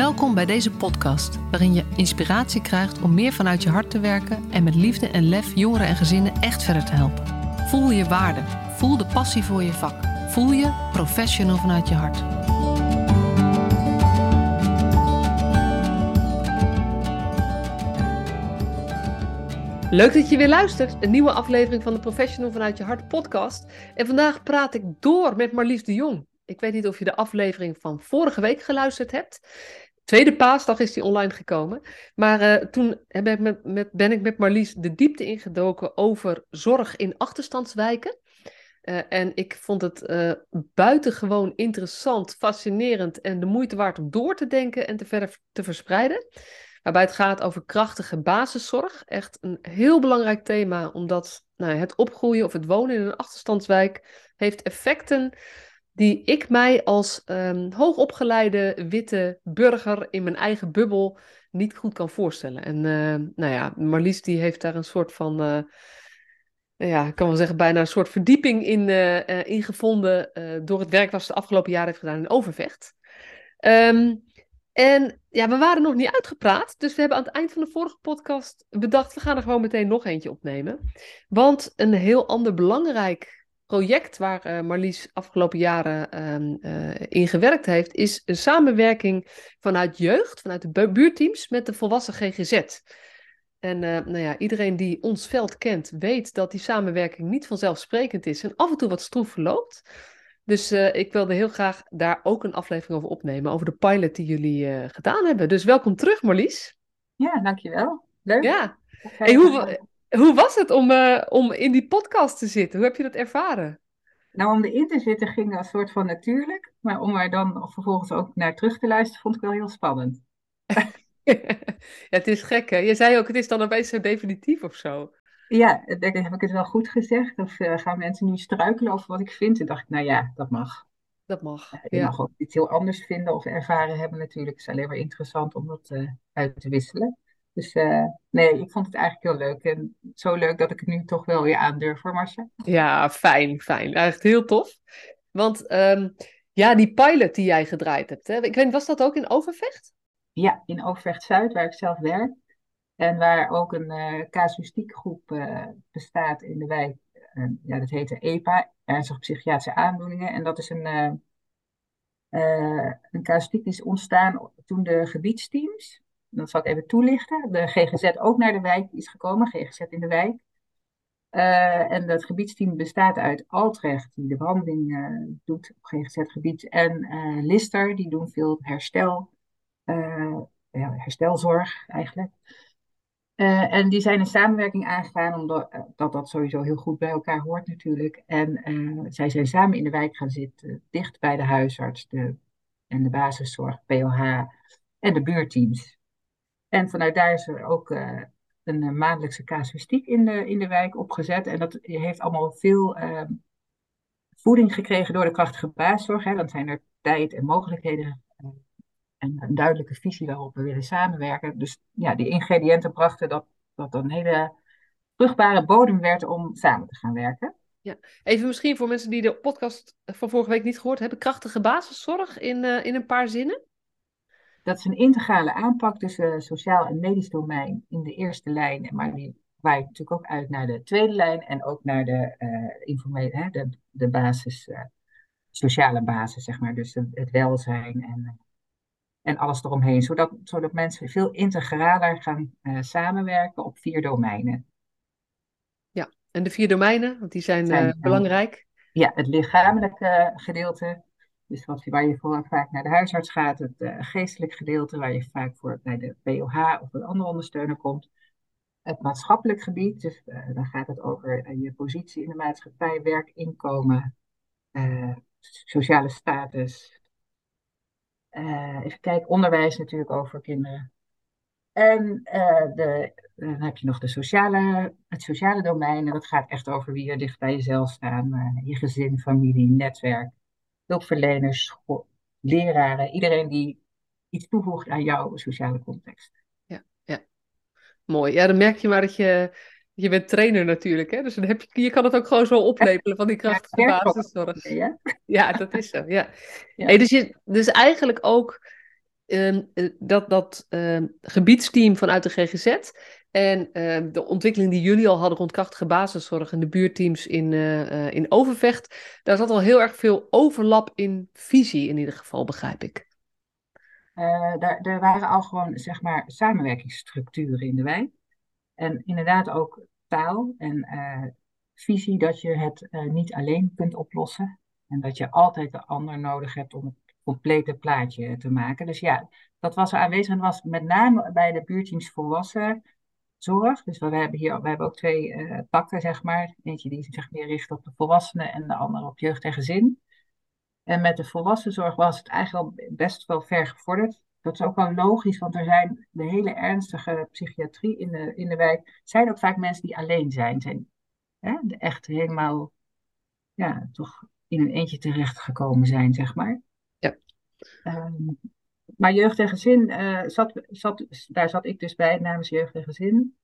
Welkom bij deze podcast, waarin je inspiratie krijgt om meer vanuit je hart te werken en met liefde en lef jongeren en gezinnen echt verder te helpen. Voel je waarde, voel de passie voor je vak, voel je professional vanuit je hart. Leuk dat je weer luistert. Een nieuwe aflevering van de Professional vanuit je hart podcast. En vandaag praat ik door met Marlies de Jong. Ik weet niet of je de aflevering van vorige week geluisterd hebt. Tweede paasdag is die online gekomen. Maar uh, toen ben ik met, met, ben ik met Marlies de diepte ingedoken over zorg in achterstandswijken. Uh, en ik vond het uh, buitengewoon interessant, fascinerend en de moeite waard om door te denken en te verder te verspreiden. Waarbij het gaat over krachtige basiszorg. Echt een heel belangrijk thema, omdat nou, het opgroeien of het wonen in een achterstandswijk heeft effecten die ik mij als um, hoogopgeleide witte burger in mijn eigen bubbel niet goed kan voorstellen. En uh, nou ja, Marlies die heeft daar een soort van, uh, ja, ik kan wel zeggen, bijna een soort verdieping in, uh, in gevonden door het werk wat ze de afgelopen jaren heeft gedaan in Overvecht. Um, en ja, we waren nog niet uitgepraat, dus we hebben aan het eind van de vorige podcast bedacht, we gaan er gewoon meteen nog eentje opnemen. Want een heel ander belangrijk project waar uh, Marlies afgelopen jaren uh, in gewerkt heeft, is een samenwerking vanuit jeugd, vanuit de buurteams met de volwassen GGZ. En eh, nou ja, iedereen die ons veld kent, weet dat die samenwerking niet vanzelfsprekend is en af en toe wat stroef verloopt. Dus ik wilde heel graag daar ook een aflevering over opnemen, over de pilot die jullie gedaan hebben. Dus welkom terug, Marlies. Ja, dankjewel. Leuk. Ja. Hey, hoe, hoe was het om, uh, om in die podcast te zitten? Hoe heb je dat ervaren? Nou, om erin te zitten ging een soort van natuurlijk. Maar om er dan vervolgens ook naar terug te luisteren, vond ik wel heel spannend. ja, het is gek, hè? Je zei ook, het is dan opeens zo definitief of zo. Ja, denk, heb ik het wel goed gezegd? Of uh, gaan mensen nu struikelen over wat ik vind? En dacht ik, nou ja, dat mag. Dat mag. je ja. mag ook iets heel anders vinden of ervaren hebben natuurlijk. Het is alleen maar interessant om dat uh, uit te wisselen. Dus uh, nee, ik vond het eigenlijk heel leuk. En zo leuk dat ik het nu toch wel weer aandurf voor Marcia. Ja, fijn, fijn. Eigenlijk heel tof. Want um, ja, die pilot die jij gedraaid hebt, hè? ik weet was dat ook in Overvecht? Ja, in Overvecht Zuid, waar ik zelf werk. En waar ook een uh, casuïstiekgroep uh, bestaat in de wijk. ja, dat heet de EPA, Ernstige Psychiatrische Aandoeningen. En dat is een, een casuïstiek die is ontstaan toen de gebiedsteams dat zal ik even toelichten. De GGZ ook naar de wijk is gekomen, GGZ in de wijk. Uh, en dat gebiedsteam bestaat uit Altrecht, die de behandeling uh, doet op GGZ-gebied, en uh, Lister, die doen veel herstel, ja, herstelzorg eigenlijk. en die zijn een samenwerking aangegaan, omdat dat, dat sowieso heel goed bij elkaar hoort natuurlijk. En zij zijn samen in de wijk gaan zitten, dicht bij de huisarts de, en de basiszorg, POH en de buurteams. En vanuit daar is er ook uh, een uh, maandelijkse casuïstiek in de, in de wijk opgezet. En dat heeft allemaal veel uh, voeding gekregen door de krachtige basiszorg. Hè. Dan zijn er tijd en mogelijkheden eh, en een duidelijke visie waarop we willen samenwerken. Dus ja, die ingrediënten brachten dat dat een hele vruchtbare bodem werd om samen te gaan werken. Ja, even misschien voor mensen die de podcast van vorige week niet gehoord hebben. Krachtige basiszorg in, in een paar zinnen? Dat is een integrale aanpak tussen sociaal en medisch domein in de eerste lijn, maar die waait natuurlijk ook uit naar de tweede lijn en ook naar de, uh, informele, hè, de, de basis, uh, sociale basis, zeg maar. Dus het welzijn en, en alles eromheen. Zodat, zodat mensen veel integraler gaan uh, samenwerken op vier domeinen. Ja, en de vier domeinen, want die zijn, zijn belangrijk. Ja, het lichamelijke gedeelte, dus wat, waar je voor vaak naar de huisarts gaat, het uh, geestelijk gedeelte, waar je vaak voor bij de POH of een andere ondersteuner komt. Het maatschappelijk gebied, dus uh, dan gaat het over uh, je positie in de maatschappij, werk, inkomen, sociale status. even kijken, onderwijs natuurlijk over kinderen. En de, dan heb je nog de sociale, het sociale domein, en dat gaat echt over wie er dicht bij jezelf staan, je gezin, familie, netwerk hulpverleners, leraren, iedereen die iets toevoegt aan jouw sociale context. Ja, ja. mooi. Ja, dan merk je maar dat je, je bent trainer natuurlijk, hè? dus dan heb je, je kan het ook gewoon zo oplepelen van die krachtige ja, basiszorg. Ja? ja, dat is zo, ja. ja. Hey, dus, je, dus eigenlijk ook ehm, eh, dat, dat ehm, gebiedsteam vanuit de GGZ en ehm, de ontwikkeling die jullie al hadden rond krachtige basiszorg en de buurteams in, eh, eh, in Overvecht, daar zat al heel erg veel overlap in visie in ieder geval, begrijp ik. daar, er waren al gewoon, zeg maar, samenwerkingsstructuren in de wijk. En inderdaad ook taal en visie dat je het niet alleen kunt oplossen. En dat je altijd de ander nodig hebt om het complete plaatje te maken. Dus ja, dat was er aanwezig en was met name bij de buurteams volwassen zorg. Dus we hebben hier we hebben ook twee uh, takken, zeg maar. Eentje die zich meer richt op de volwassenen en de andere op jeugd en gezin. En met de volwassenzorg was het eigenlijk al best wel ver gevorderd. Dat is ook wel logisch, want er zijn de hele ernstige psychiatrie in de, in de wijk. zijn ook vaak mensen die alleen zijn. zijn hè, echt helemaal, ja, toch in een eentje terechtgekomen zijn, zeg maar. Ja. Um, maar jeugd en gezin, uh, zat, zat, daar zat ik dus bij namens jeugd en gezin.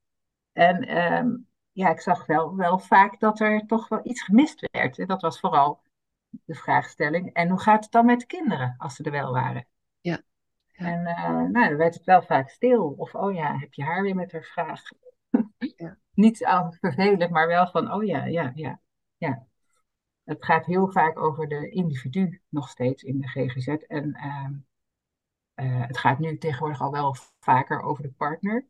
En um, ja, ik zag wel, wel vaak dat er toch wel iets gemist werd. En dat was vooral de vraagstelling. En hoe gaat het dan met de kinderen als ze er wel waren? Ja. ja. En uh, nou, dan werd het wel vaak stil. Of, oh ja, heb je haar weer met haar vraag? Ja. Niet al vervelend, maar wel van, oh ja, ja, ja. ja het gaat heel vaak over de individu nog steeds in de GGZ. En uh, uh, het gaat nu tegenwoordig al wel vaker over de partner.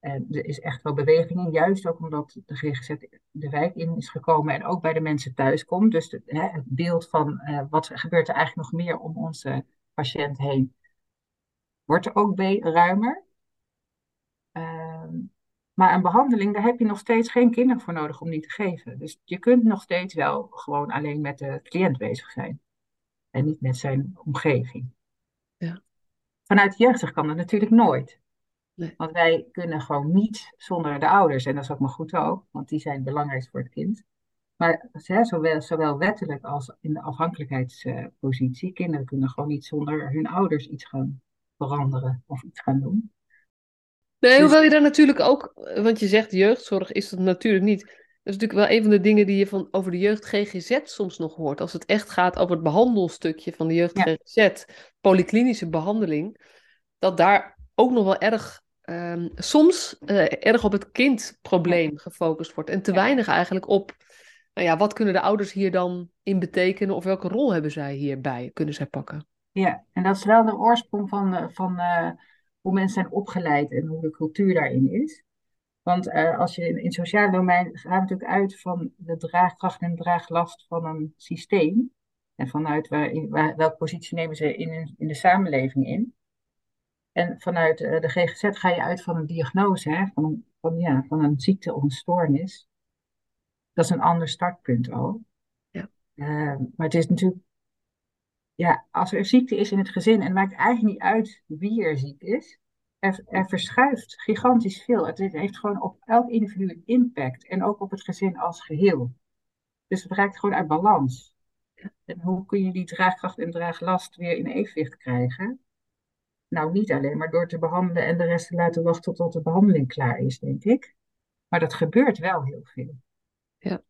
En er is echt wel beweging in, juist ook omdat de GGZ de wijk in is gekomen en ook bij de mensen thuis komt. Dus hè, het beeld van uh, wat gebeurt er eigenlijk nog meer om onze patiënt heen, wordt er ook ruimer. Ehm, maar een behandeling, daar heb je nog steeds geen kinderen voor nodig om die te geven. Dus je kunt nog steeds wel gewoon alleen met de cliënt bezig zijn. En niet met zijn omgeving. Ja. Vanuit de jeugdzorg kan dat natuurlijk nooit. Nee. Want wij kunnen gewoon niet zonder de ouders. En dat is ook maar goed ook, want die zijn belangrijk voor het kind. Maar hè, zowel, zowel wettelijk als in de afhankelijkheidspositie. Kinderen kunnen gewoon niet zonder hun ouders iets gaan veranderen of iets gaan doen. Nee, dus- hoewel je daar natuurlijk ook, want je zegt jeugdzorg is dat natuurlijk niet. Dat is natuurlijk wel een van de dingen die je van, over de jeugd GGZ soms nog hoort. Als het echt gaat over het behandelstukje van de jeugd GGZ, polyklinische behandeling, dat daar ook nog wel erg, um, soms uh, erg op het kindprobleem gefocust wordt. En te weinig eigenlijk op, nou ja, wat kunnen de ouders hier dan in betekenen of welke rol hebben zij hierbij, kunnen zij pakken? Ja, en dat is wel de oorsprong van, van uh hoe mensen zijn opgeleid en hoe de cultuur daarin is. Want uh, als je in, in het sociale domein gaat natuurlijk uit van de draagkracht en draaglast van een systeem. En vanuit waar, waar, welke positie nemen ze in, in de samenleving in. En vanuit uh, de GGZ ga je uit van een diagnose, hè, van, een, van, ja, van een ziekte of een stoornis. Dat is een ander startpunt al. Ja. Uh, maar het is natuurlijk ja, als er ziekte is in het gezin en het maakt eigenlijk niet uit wie er ziek is, er, er verschuift gigantisch veel. Het heeft gewoon op elk individu een impact en ook op het gezin als geheel. Dus het raakt gewoon uit balans. En hoe kun je die draagkracht en draaglast weer in evenwicht krijgen? Nou, niet alleen maar door te behandelen en de rest te laten wachten tot de behandeling klaar is, denk ik. Maar dat gebeurt wel heel veel. Ja.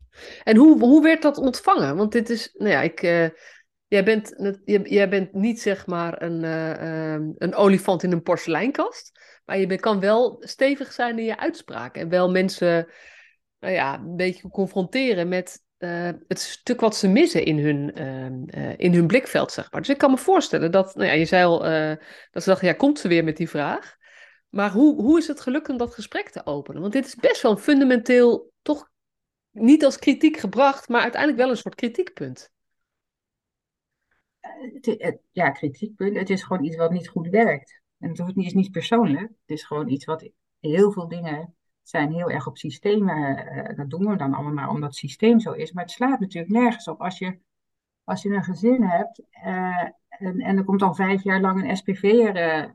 En hoe, hoe werd dat ontvangen? Want dit is, nou ja, ik. Uh Jij bent, bent niet zeg maar een, uh, een olifant in een porseleinkast, maar je kan wel stevig zijn in je uitspraken en wel mensen nou ja, een beetje confronteren met uh, het stuk wat ze missen in hun, uh, in hun blikveld, zeg maar. Dus ik kan me voorstellen dat, nou ja, je zei al, dat ze dachten, ja, komt ze weer met die vraag. Maar hoe, hoe is het gelukt om dat gesprek te openen? Want dit is best wel een fundamenteel, toch niet als kritiek gebracht, maar uiteindelijk wel een soort kritiekpunt ja, kritiekpunt. Het is gewoon iets wat niet goed werkt. En het is niet persoonlijk. Het is gewoon iets wat heel veel dingen zijn heel erg op systemen. Uh, dat doen we dan allemaal maar omdat het systeem zo is. Maar het slaat natuurlijk nergens op. Als je, als je een gezin hebt uh, en, en er komt dan vijf jaar lang een SPV'er uh,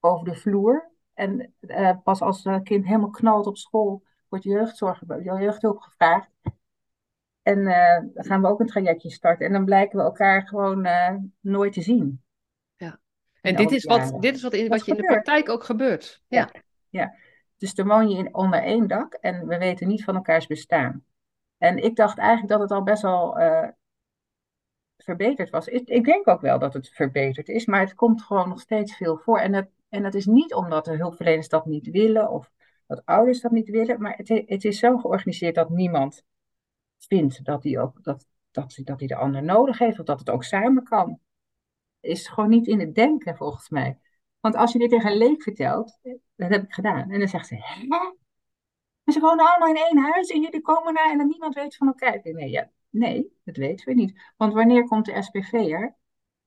over de vloer. En pas als het kind helemaal knalt op school, wordt jeugdzorg, jeugdhulp gevraagd. En uh, dan gaan we ook een trajectje starten. En dan blijken we elkaar gewoon uh, nooit te zien. Ja. En dit is, wat, dit is wat, in, wat, je in de praktijk ook gebeurt. Ja. ja. ja. Dus dan woon je in, onder één dak en we weten niet van elkaars bestaan. En ik dacht eigenlijk dat het al best wel uh, verbeterd was. Ik, ik denk ook wel dat het verbeterd is, maar het komt gewoon nog steeds veel voor. En dat, en dat is niet omdat de hulpverleners dat niet willen of dat ouders dat niet willen, maar het, het is zo georganiseerd dat niemand vindt dat hij ook dat, dat, dat hij de ander nodig heeft of dat het ook samen kan. Is gewoon niet in het denken volgens mij. Want als je dit tegen een leek vertelt, dat heb ik gedaan, en dan zegt ze, hè? Ze wonen allemaal in één huis en jullie komen daar en dan niemand weet van elkaar. Nee, ja, nee, dat weten we niet. Want wanneer komt de SPV'er?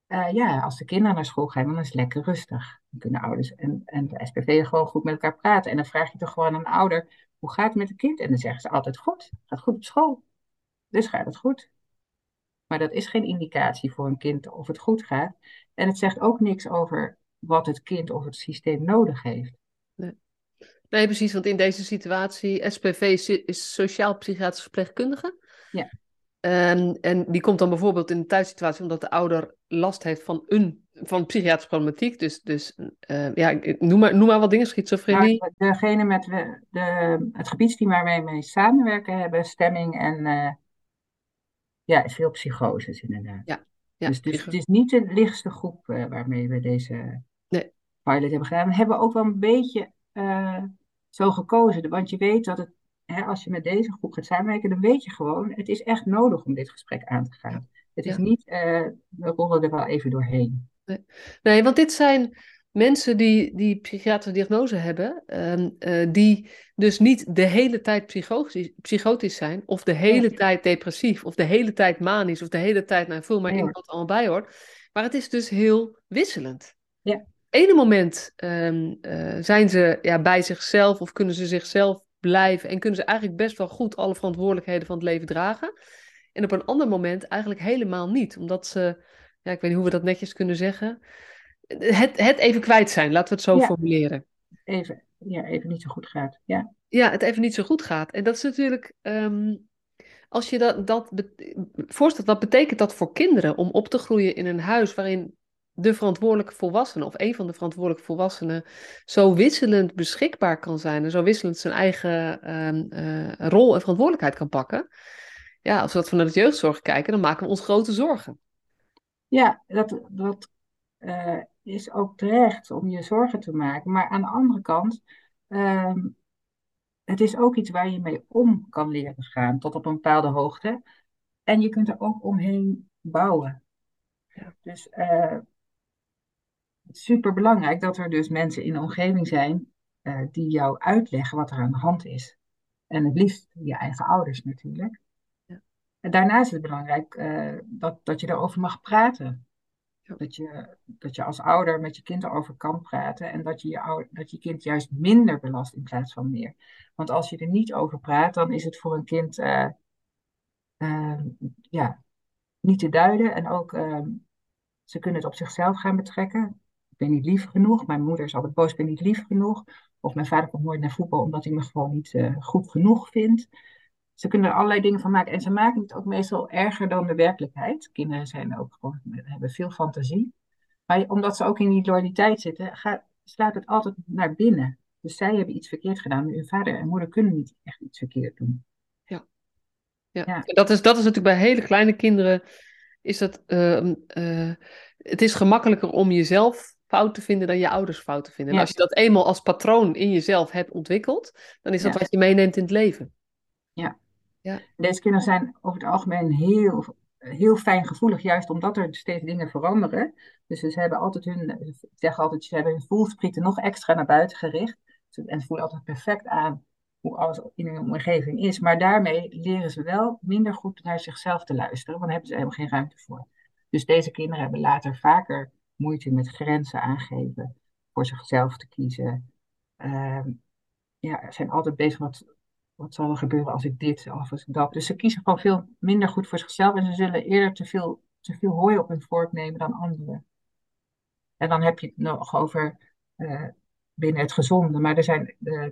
Uh, ja, als de kinderen naar school gaan, dan is het lekker rustig. Dan kunnen ouders en, en de SPV'er gewoon goed met elkaar praten. En dan vraag je toch gewoon aan een ouder, hoe gaat het met het kind? En dan zeggen ze altijd goed, gaat goed op school. Dus gaat het goed. Maar dat is geen indicatie voor een kind of het goed gaat. En het zegt ook niks over wat het kind of het systeem nodig heeft. Nee. Nee, precies, want in deze situatie, SPV is sociaal-psychiatrisch verpleegkundige. Ja. En, en die komt dan bijvoorbeeld in een thuissituatie omdat de ouder last heeft van een van psychiatrische problematiek. Dus, dus uh, ja, noem maar, noem maar wat dingen, schizofrenie. Nou, degene met de, het gebiedsteam waar wij mee samenwerken hebben stemming en uh, ja, veel psychoses inderdaad. Ja, ja, dus, dus het is niet de lichtste groep uh, waarmee we deze nee. pilot hebben gedaan. We hebben ook wel een beetje zo gekozen. Want je weet dat het, hè, als je met deze groep gaat samenwerken, dan weet je gewoon, het is echt nodig om dit gesprek aan te gaan. Het is niet, uh, we rollen er wel even doorheen. Nee, nee want dit zijn mensen die, die psychiatrische diagnose hebben, um, uh, die dus niet de hele tijd psychotisch, psychotisch zijn, of de hele tijd depressief, of de hele tijd manisch, of de hele tijd, nou vul maar in wat allemaal bij hoort. Maar het is dus heel wisselend. Ja ene moment um, uh, zijn ze ja, bij zichzelf of kunnen ze zichzelf blijven en kunnen ze eigenlijk best wel goed alle verantwoordelijkheden van het leven dragen. En op een ander moment eigenlijk helemaal niet, omdat ze, ja, ik weet niet hoe we dat netjes kunnen zeggen, het, het even kwijt zijn, laten we het zo ja. formuleren. Even, ja, even niet zo goed gaat. Ja. ja, het even niet zo goed gaat. En dat is natuurlijk, um, als je dat, dat voorstelt, wat betekent dat voor kinderen om op te groeien in een huis waarin de verantwoordelijke volwassene of een van de verantwoordelijke volwassenen zo wisselend beschikbaar kan zijn en zo wisselend zijn eigen um, uh, rol en verantwoordelijkheid kan pakken. Ja, als we dat vanuit het jeugdzorg kijken, dan maken we ons grote zorgen. Ja, dat, dat uh, is ook terecht om je zorgen te maken. Maar aan de andere kant, um, het is ook iets waar je mee om kan leren gaan tot op een bepaalde hoogte. En je kunt er ook omheen bouwen. Ja. Dus uh, super belangrijk dat er dus mensen in de omgeving zijn uh, die jou uitleggen wat er aan de hand is. En het liefst je eigen ouders natuurlijk. Ja. En daarnaast is het belangrijk uh, dat, dat je daarover mag praten. Dat, je, dat je als ouder met je kind erover kan praten en dat je je, ouder, dat je kind juist minder belast in plaats van meer. Want als je er niet over praat, dan is het voor een kind uh, ja, niet te duiden. En ook ehm, ze kunnen het op zichzelf gaan betrekken ben niet lief genoeg. Mijn moeder is altijd boos, ik ben niet lief genoeg. Of mijn vader komt nooit naar voetbal omdat hij me gewoon niet uh, goed genoeg vindt. Ze kunnen er allerlei dingen van maken. En ze maken het ook meestal erger dan de werkelijkheid. Kinderen zijn ook gewoon, hebben veel fantasie. Maar omdat ze ook in die loyaliteit zitten, gaat, slaat het altijd naar binnen. Dus zij hebben iets verkeerd gedaan. Hun vader en moeder kunnen niet echt iets verkeerd doen. Ja, ja. ja. Dat, is, dat is natuurlijk bij hele kleine kinderen. Is dat, uh, uh, het is gemakkelijker om jezelf fout te vinden dan je ouders fout te vinden. En als je dat eenmaal als patroon in jezelf hebt ontwikkeld, dan is dat wat je meeneemt in het leven. Ja. Deze kinderen zijn over het algemeen heel, heel fijn gevoelig, juist omdat er steeds dingen veranderen. Dus ze hebben altijd hun, ik zeg altijd, ze hebben hun voelsprieten nog extra naar buiten gericht. En ze voelen altijd perfect aan hoe alles in hun omgeving is. Maar daarmee leren ze wel minder goed naar zichzelf te luisteren, want daar hebben ze helemaal geen ruimte voor. Dus deze kinderen hebben later vaker moeite met grenzen aangeven, voor zichzelf te kiezen. Uh, ja, zijn altijd bezig met wat zal er gebeuren als ik dit of als ik dat. Dus ze kiezen gewoon veel minder goed voor zichzelf en ze zullen eerder te veel, te veel hooi op hun vork nemen dan anderen. En dan heb je het nog over uh, binnen het gezonde, maar er zijn uh,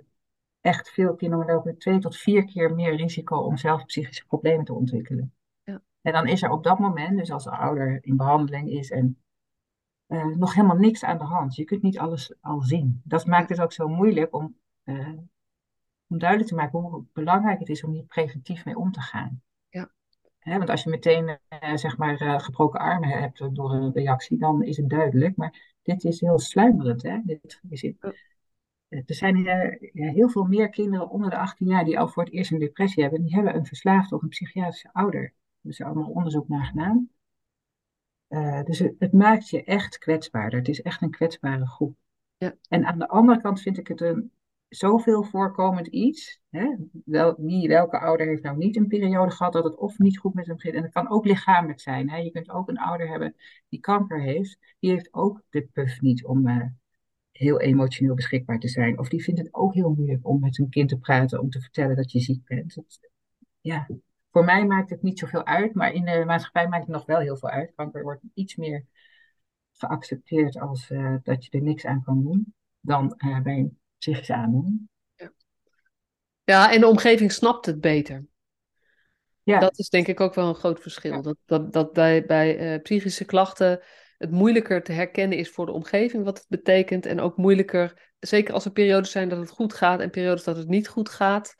echt veel kinderen lopen twee tot vier keer meer risico om zelf psychische problemen te ontwikkelen. Ja. En dan is er op dat moment, dus als de ouder in behandeling is en uh, nog helemaal niks aan de hand. Je kunt niet alles al zien. Dat maakt het ook zo moeilijk om, om duidelijk te maken hoe belangrijk het is om hier preventief mee om te gaan. Ja, want als je meteen uh, zeg maar uh, gebroken armen hebt door een reactie, dan is het duidelijk. Maar dit is heel sluimerend. Hè? Dit is het, er zijn uh, heel veel meer kinderen onder de 18 jaar die al voor het eerst een depressie hebben. Die hebben een verslaafde of een psychiatrische ouder. Daar ze allemaal onderzoek naar gedaan. dus het, het, maakt je echt kwetsbaarder. Het is echt een kwetsbare groep. Ja. En aan de andere kant vind ik het een zoveel voorkomend iets. Hè? Wel, wie, welke ouder heeft nou niet een periode gehad dat het of niet goed met hem ging. En het kan ook lichamelijk zijn. Hè? Je kunt ook een ouder hebben die kanker heeft. Die heeft ook de puff niet om uh, heel emotioneel beschikbaar te zijn. Of die vindt het ook heel moeilijk om met zijn kind te praten, om te vertellen dat je ziek bent. Dat, ja, voor mij maakt het niet zoveel uit, maar in de maatschappij maakt het nog wel heel veel uit. Kanker wordt iets meer geaccepteerd als uh, dat je er niks aan kan doen dan uh, bij een psychische aandoening. Ja. ja, en de omgeving snapt het beter. Ja. Dat is denk ik ook wel een groot verschil. Dat, dat, dat bij, bij uh, psychische klachten het moeilijker te herkennen is voor de omgeving wat het betekent. En ook moeilijker, zeker als er periodes zijn dat het goed gaat en periodes dat het niet goed gaat.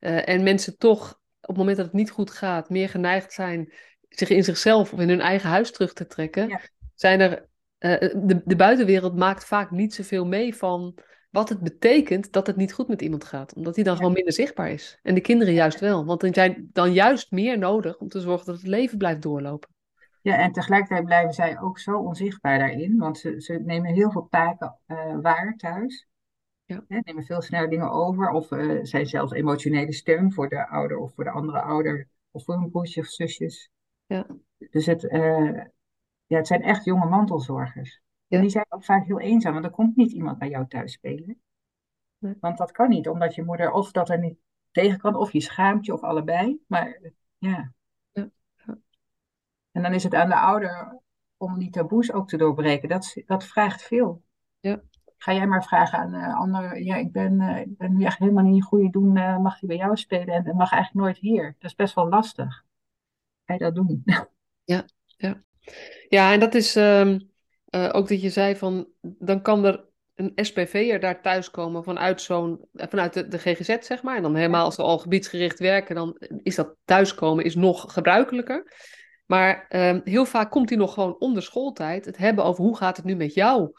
Uh, en mensen toch op het moment dat het niet goed gaat, meer geneigd zijn zich in zichzelf of in hun eigen huis terug te trekken. Ja. Zijn er, uh, de, de buitenwereld maakt vaak niet zoveel mee van wat het betekent dat het niet goed met iemand gaat. Omdat die dan gewoon minder zichtbaar is. En de kinderen juist wel. Want dan zijn dan juist meer nodig om te zorgen dat het leven blijft doorlopen. Ja, en tegelijkertijd blijven zij ook zo onzichtbaar daarin. Want ze, ze nemen heel veel taken uh, waar thuis. Ja. Hè, nemen veel sneller dingen over. Of uh, zijn zelfs emotionele steun voor de ouder of voor de andere ouder. Of voor hun broertje of zusjes. Ja. Dus het, uh, ja, het zijn echt jonge mantelzorgers. En die zijn ook vaak heel eenzaam, want er komt niet iemand bij jou thuis spelen. Nee. Want dat kan niet, omdat je moeder of dat er niet tegen kan, of je schaamt je, of allebei. Maar ja. ja. En dan is het aan de ouder om die taboes ook te doorbreken. Dat, dat vraagt veel. Ja. Ga jij maar vragen aan uh, anderen, ja, ik ben, uh, ik ben nu echt helemaal niet goede doen, uh, mag hij bij jou spelen en mag eigenlijk nooit hier. Dat is best wel lastig. Ga je dat doen? Ja, ja. Ja, en dat is... Um uh, ook dat je zei van, dan kan er een SPV'er daar thuiskomen vanuit zo'n, eh, vanuit de, de, GGZ, zeg maar. En dan helemaal als ze al gebiedsgericht werken, dan is dat thuiskomen is nog gebruikelijker. Maar uh, heel vaak komt hij nog gewoon onder schooltijd het hebben over hoe gaat het nu met jou,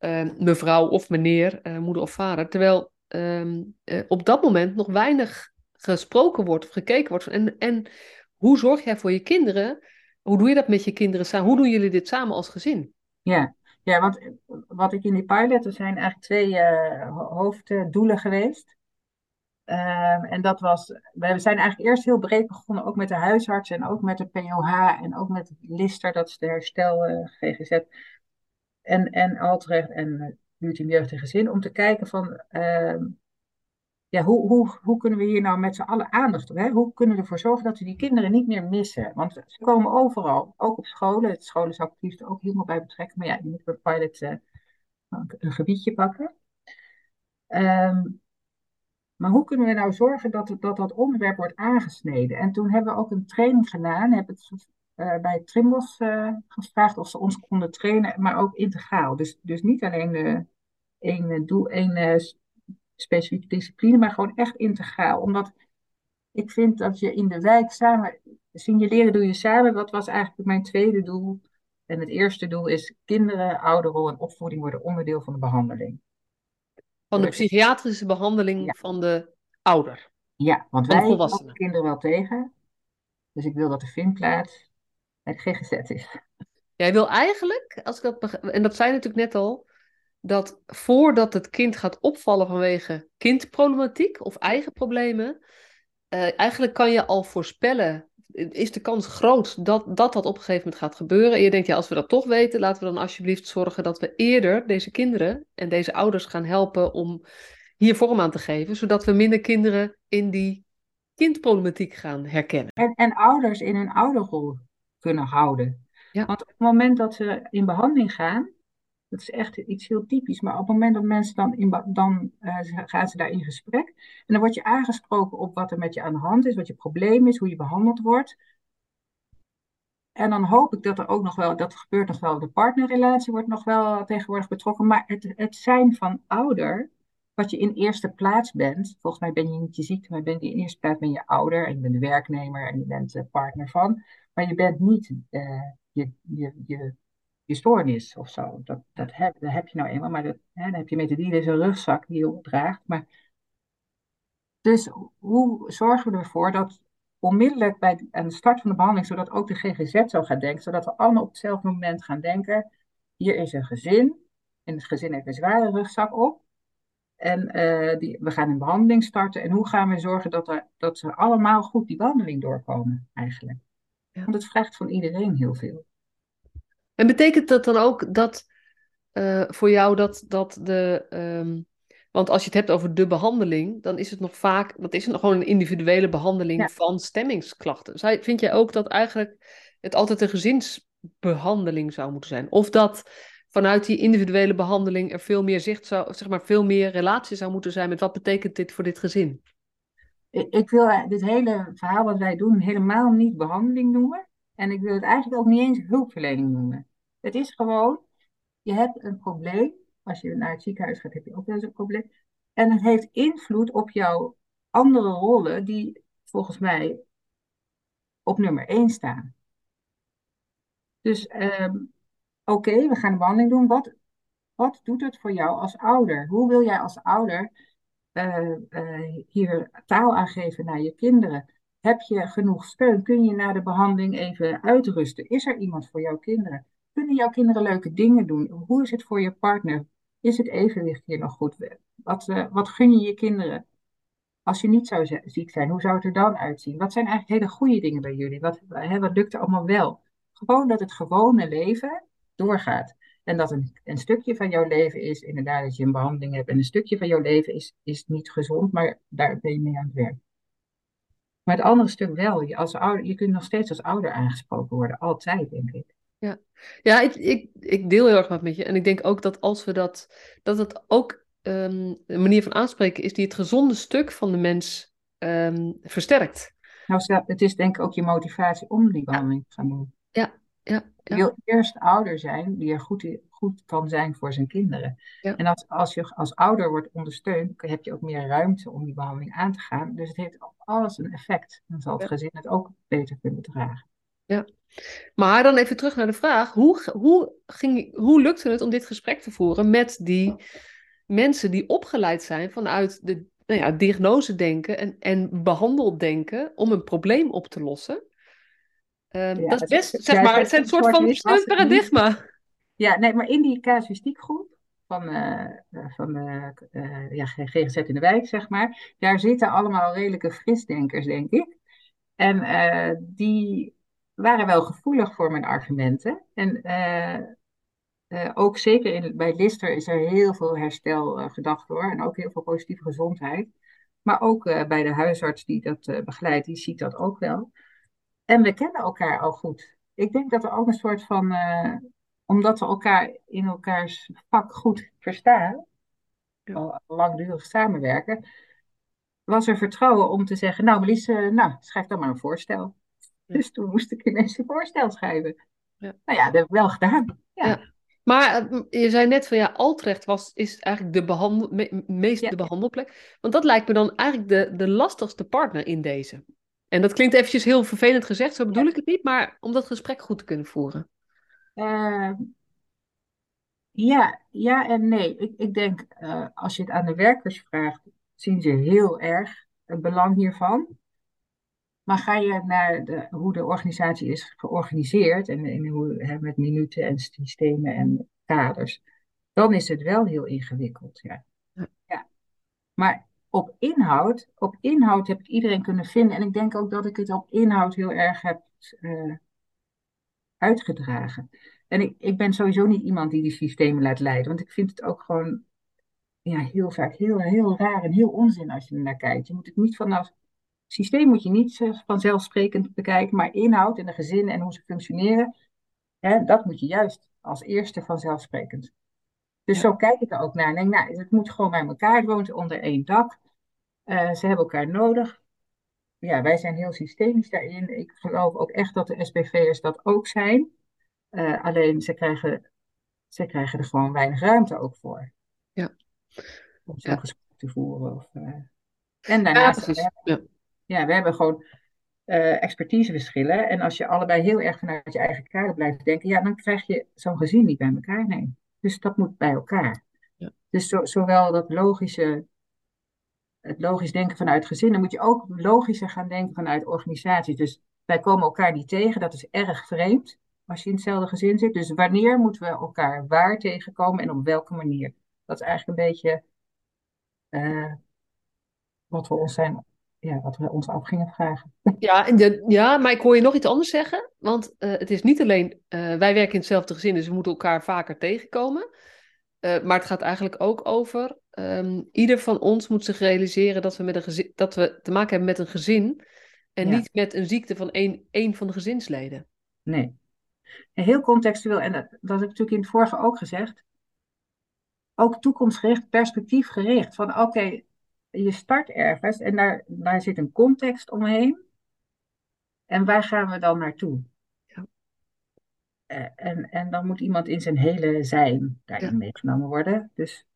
uh, mevrouw of meneer, uh, moeder of vader. Terwijl ehm, op dat moment nog weinig gesproken wordt of gekeken wordt. En, en hoe zorg jij voor je kinderen? Hoe doe je dat met je kinderen samen? Hoe doen jullie dit samen als gezin? Ja, ja want eh, wat ik in die pilot, er zijn eigenlijk twee uh, hoofddoelen geweest. Um, en dat was, we zijn eigenlijk eerst heel breed begonnen, ook met de huisarts en ook met de POH en ook met Lister, dat is de herstel uh, GGZ. En, en Altrecht en uh, Buurteam Jeugd en Gezin, om te kijken van, uh, ja, hoe, hoe, hoe kunnen we hier nou met z'n allen aandacht op? Hè? Hoe kunnen we ervoor zorgen dat we die kinderen niet meer missen? Want ze komen overal, ook op scholen. Het scholen zou ik liefst ook helemaal bij betrekken. Maar ja, je moet bij pilot uh, een gebiedje pakken. Um, maar hoe kunnen we nou zorgen dat, dat dat onderwerp wordt aangesneden? En toen hebben we ook een training gedaan. Hebben het uh, bij Trimbos uh, gevraagd of ze ons konden trainen, maar ook integraal. Dus, dus niet alleen de één doel, één specifieke discipline, maar gewoon echt integraal. Omdat ik vind dat je in de wijk samen, signaleren doe je samen. Wat was eigenlijk mijn tweede doel? En het eerste doel is kinderen, ouderrol en opvoeding worden onderdeel van de behandeling. Van de psychiatrische behandeling van de ouder. Ja, want wij houden kinderen wel tegen. Dus ik wil dat de vindplaats bij de GGZ is. Jij wil eigenlijk, als ik dat en dat zei natuurlijk net al, dat voordat het kind gaat opvallen vanwege kindproblematiek of eigen problemen, uh, eigenlijk kan je al voorspellen, is de kans groot dat, dat dat op een gegeven moment gaat gebeuren. En je denkt, ja, als we dat toch weten, laten we dan alsjeblieft zorgen dat we eerder deze kinderen en deze ouders gaan helpen om hier vorm aan te geven, zodat we minder kinderen in die kindproblematiek gaan herkennen. En, en ouders in hun ouderrol kunnen houden. Ja. Want op het moment dat ze in behandeling gaan, dat is echt iets heel typisch. Maar op het moment dat mensen dan, in, dan uh, gaan ze daar in gesprek. En dan word je aangesproken op wat er met je aan de hand is, wat je probleem is, hoe je behandeld wordt. En dan hoop ik dat er ook nog wel, dat gebeurt nog wel, de partnerrelatie wordt nog wel tegenwoordig betrokken. Maar het, het zijn van ouder wat je in eerste plaats bent. Volgens mij ben je niet je ziekte, maar ben je in eerste plaats ben je ouder en je bent de werknemer en je bent de partner van. Maar je bent niet uh, je, je, je, je stoornis of zo. Dat, dat, heb, dat heb je nou eenmaal, maar dat, hè, dan heb je metadine in een rugzak die je draagt. Maar... Dus hoe zorgen we ervoor dat onmiddellijk bij, aan de start van de behandeling, zodat ook de GGZ zo gaat denken, zodat we allemaal op hetzelfde moment gaan denken, hier is een gezin, en het gezin heeft een zware rugzak op, en uh, die, we gaan een behandeling starten. En hoe gaan we zorgen dat, er, dat ze allemaal goed die behandeling doorkomen, eigenlijk? Ja. Want het vraagt van iedereen heel veel. En betekent dat dan ook dat uh, voor jou dat, dat de. Um, want als je het hebt over de behandeling, dan is het nog vaak. Dat is het nog gewoon een individuele behandeling ja. van stemmingsklachten. Zij, vind jij ook dat eigenlijk het altijd een gezinsbehandeling zou moeten zijn? Of dat vanuit die individuele behandeling er veel meer zicht zou, zeg maar, veel meer relatie zou moeten zijn met wat betekent dit voor dit gezin? Ik wil dit hele verhaal wat wij doen helemaal niet behandeling noemen. En ik wil het eigenlijk ook niet eens hulpverlening noemen. Het is gewoon, je hebt een probleem. Als je naar het ziekenhuis gaat, heb je ook wel eens een probleem. En het heeft invloed op jouw andere rollen, die volgens mij op nummer 1 staan. Dus um, oké, we gaan een behandeling doen. Wat, wat doet het voor jou als ouder? Hoe wil jij als ouder uh, uh, hier taal aangeven naar je kinderen? Heb je genoeg steun? Kun je na de behandeling even uitrusten? Is er iemand voor jouw kinderen? Kunnen jouw kinderen leuke dingen doen? Hoe is het voor je partner? Is het evenwicht hier nog goed? Wat, uh, wat gun je je kinderen? Als je niet zou ziek zijn, hoe zou het er dan uitzien? Wat zijn eigenlijk hele goede dingen bij jullie? Wat, hè, wat lukt er allemaal wel? Gewoon dat het gewone leven doorgaat. En dat een, een stukje van jouw leven is inderdaad dat je een behandeling hebt. En een stukje van jouw leven is, is niet gezond, maar daar ben je mee aan het werk. Maar het andere stuk wel. Je, als ouder, je kunt nog steeds als ouder aangesproken worden. Altijd, denk ik. Ja, ja ik, ik, ik deel heel erg wat met je. En ik denk ook dat als we dat... Dat het ook um, een manier van aanspreken is die het gezonde stuk van de mens um, versterkt. Nou, het is denk ik ook je motivatie om die behandeling te gaan doen. Ja, ja. Eerst ouder zijn die er goed, goed kan zijn voor zijn kinderen. Ja. En als, als je als ouder wordt ondersteund, heb je ook meer ruimte om die behandeling aan te gaan. Dus het heeft op alles een effect. Dan zal het ja. gezin het ook beter kunnen dragen. Ja, maar dan even terug naar de vraag: hoe, hoe, ging, hoe lukte het om dit gesprek te voeren met die mensen die opgeleid zijn vanuit de nou ja, diagnose denken en, en behandeldenken om een probleem op te lossen? Um, ja, dat is best, zeg maar, het zijn een soort van verschillend paradigma. Ja, nee, maar in die casuïstiekgroep van, uh, van uh, uh, ja, GGZ in de wijk, zeg maar, daar zitten allemaal redelijke frisdenkers, denk ik. En die waren wel gevoelig voor mijn argumenten. En ook zeker in, bij Lister is er heel veel herstel gedacht hoor, en ook heel veel positieve gezondheid. Maar ook bij de huisarts die dat begeleidt, die ziet dat ook wel. En we kennen elkaar al goed. Ik denk dat er ook een soort van, uh, omdat we elkaar in elkaars vak goed verstaan, al langdurig samenwerken, was er vertrouwen om te zeggen, nou Melisse, nou, schrijf dan maar een voorstel. Ja. Dus toen moest ik ineens een voorstel schrijven. Ja. Nou ja, dat heb ik wel gedaan. Ja. Maar eh, je zei net van ja, Altrecht was, is eigenlijk de behandel, me, meest de behandelplek. Want dat lijkt me dan eigenlijk de, de lastigste partner in deze. En dat klinkt eventjes heel vervelend gezegd, zo bedoel ja. ik het niet, maar om dat gesprek goed te kunnen voeren. Uh, ja, ja en nee. Ik, ik denk, uh, als je het aan de werkers vraagt, zien ze heel erg het belang hiervan. Maar ga je naar de, hoe de organisatie is georganiseerd en, en hoe, hè, met minuten en systemen en kaders, dan is het wel heel ingewikkeld. Ja. ja. Maar op inhoud, op inhoud heb ik iedereen kunnen vinden. En ik denk ook dat ik het op inhoud heel erg heb uh, uitgedragen. En ik, ik ben sowieso niet iemand die die systemen laat leiden. Want ik vind het ook gewoon ja, heel vaak heel, heel raar en heel onzin als je er naar kijkt. Je moet het niet vanaf. Systeem moet je niet vanzelfsprekend bekijken, maar inhoud en de gezinnen en hoe ze functioneren, hè, dat moet je juist als eerste vanzelfsprekend. Dus ja. zo kijk ik er ook naar. En denk, nou, het moet gewoon bij elkaar. Het woont onder één dak. Uh, ze hebben elkaar nodig. Ja, wij zijn heel systemisch daarin. Ik geloof ook echt dat de SPV'ers dat ook zijn. Uh, alleen ze krijgen, ze krijgen er gewoon weinig ruimte ook voor. Ja. Om zo'n ja. gesprek te voeren. Of, uh... En Ja, daarnaast, we hebben, Ja. we hebben gewoon eh, expertiseverschillen. En als je allebei heel erg vanuit je eigen kader blijft denken, ja, dan krijg je zo'n gezin niet bij elkaar. Nee. Dus dat moet bij elkaar. Ja. Dus zo, zowel dat logische, het logisch denken vanuit gezinnen, moet je ook logischer gaan denken vanuit organisaties. Dus wij komen elkaar niet tegen, dat is erg vreemd als je in hetzelfde gezin zit. Dus wanneer moeten we elkaar waar tegenkomen en op welke manier? Dat is eigenlijk een beetje eh, wat we ons zijn, ja, wat we ons af gingen vragen. Ja, de, ja, maar ik hoor je nog iets anders zeggen. Want eh, het is niet alleen, eh, wij werken in hetzelfde gezin, dus we moeten elkaar vaker tegenkomen. Maar het gaat eigenlijk ook over, ehm, ieder van ons moet zich realiseren dat we, met een gezin, dat we te maken hebben met een gezin. En Ja. niet met een ziekte van één, één van de gezinsleden. Nee. En heel contextueel, en dat, dat heb ik natuurlijk in het vorige ook gezegd, ook toekomstgericht, perspectiefgericht. Van oké, je start ergens en daar, daar zit een context omheen. En waar gaan we dan naartoe? Ja. Eh, en, en dan moet iemand in zijn hele zijn daarin Ja. meegenomen worden. Dus,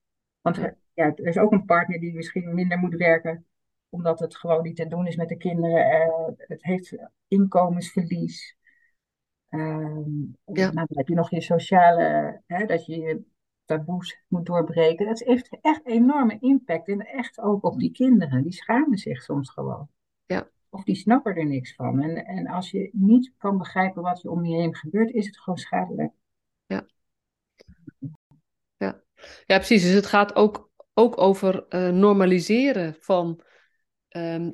want er, ja, er is ook een partner die misschien minder moet werken, omdat het gewoon niet te doen is met de kinderen. Eh, het heeft inkomensverlies. Ehm, Ja. nou, dan heb je nog je sociale, hè, dat je je taboes moet doorbreken. Dat heeft echt enorme impact en echt ook op die kinderen. Die schamen zich soms gewoon. Ja. Of die snappen er niks van. En, en als je niet kan begrijpen wat er om je heen gebeurt, is het gewoon schadelijk. Ja, precies. Dus het gaat ook, ook over eh, normaliseren van ehm,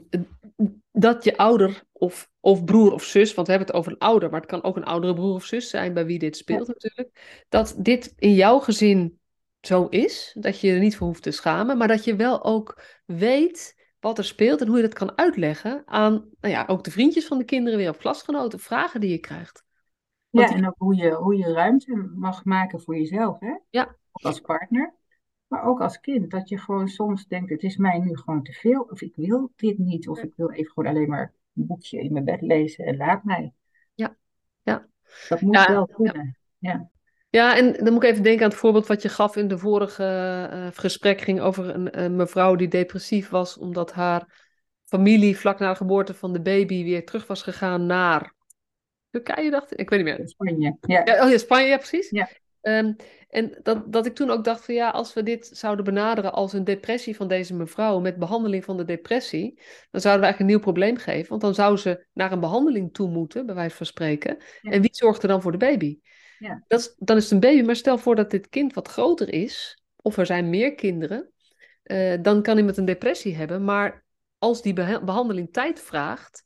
dat je ouder of, of broer of zus, want we hebben het over een ouder, maar het kan ook een oudere broer of zus zijn bij wie dit speelt natuurlijk, dat dit in jouw gezin zo is, dat je er niet voor hoeft te schamen, maar dat je wel ook weet wat er speelt en hoe je dat kan uitleggen aan nou ja, ook de vriendjes van de kinderen weer of klasgenoten, vragen die je krijgt. Want Ja, en ook hoe je, hoe je ruimte mag maken voor jezelf, hè? Ja. Als partner, maar ook als kind. Dat je gewoon soms denkt, het is mij nu gewoon te veel, of ik wil dit niet, of ik wil even gewoon alleen maar een boekje in mijn bed lezen en laat mij. Ja, ja. Dat moet Ja, wel ja. kunnen. Ja. Ja, en dan moet ik even denken aan het voorbeeld wat je gaf in de vorige eh, gesprek. Ging over een, een mevrouw die depressief was omdat haar familie vlak na de geboorte van de baby weer terug was gegaan naar Turkije, dacht ik. Ik weet niet meer. Spanje. Ja. Ja, oh ja, Spanje, ja, precies. Ehm, en dat, dat ik toen ook dacht van ja, als we dit zouden benaderen als een depressie van deze mevrouw met behandeling van de depressie, dan zouden we eigenlijk een nieuw probleem geven. Want dan zou ze naar een behandeling toe moeten, bij wijze van spreken. Ja. En wie zorgt er dan voor de baby? Ja. Dat is, dan is het een baby, maar stel voor dat dit kind wat groter is, of er zijn meer kinderen, eh, dan kan iemand een depressie hebben. Maar als die beha- behandeling tijd vraagt,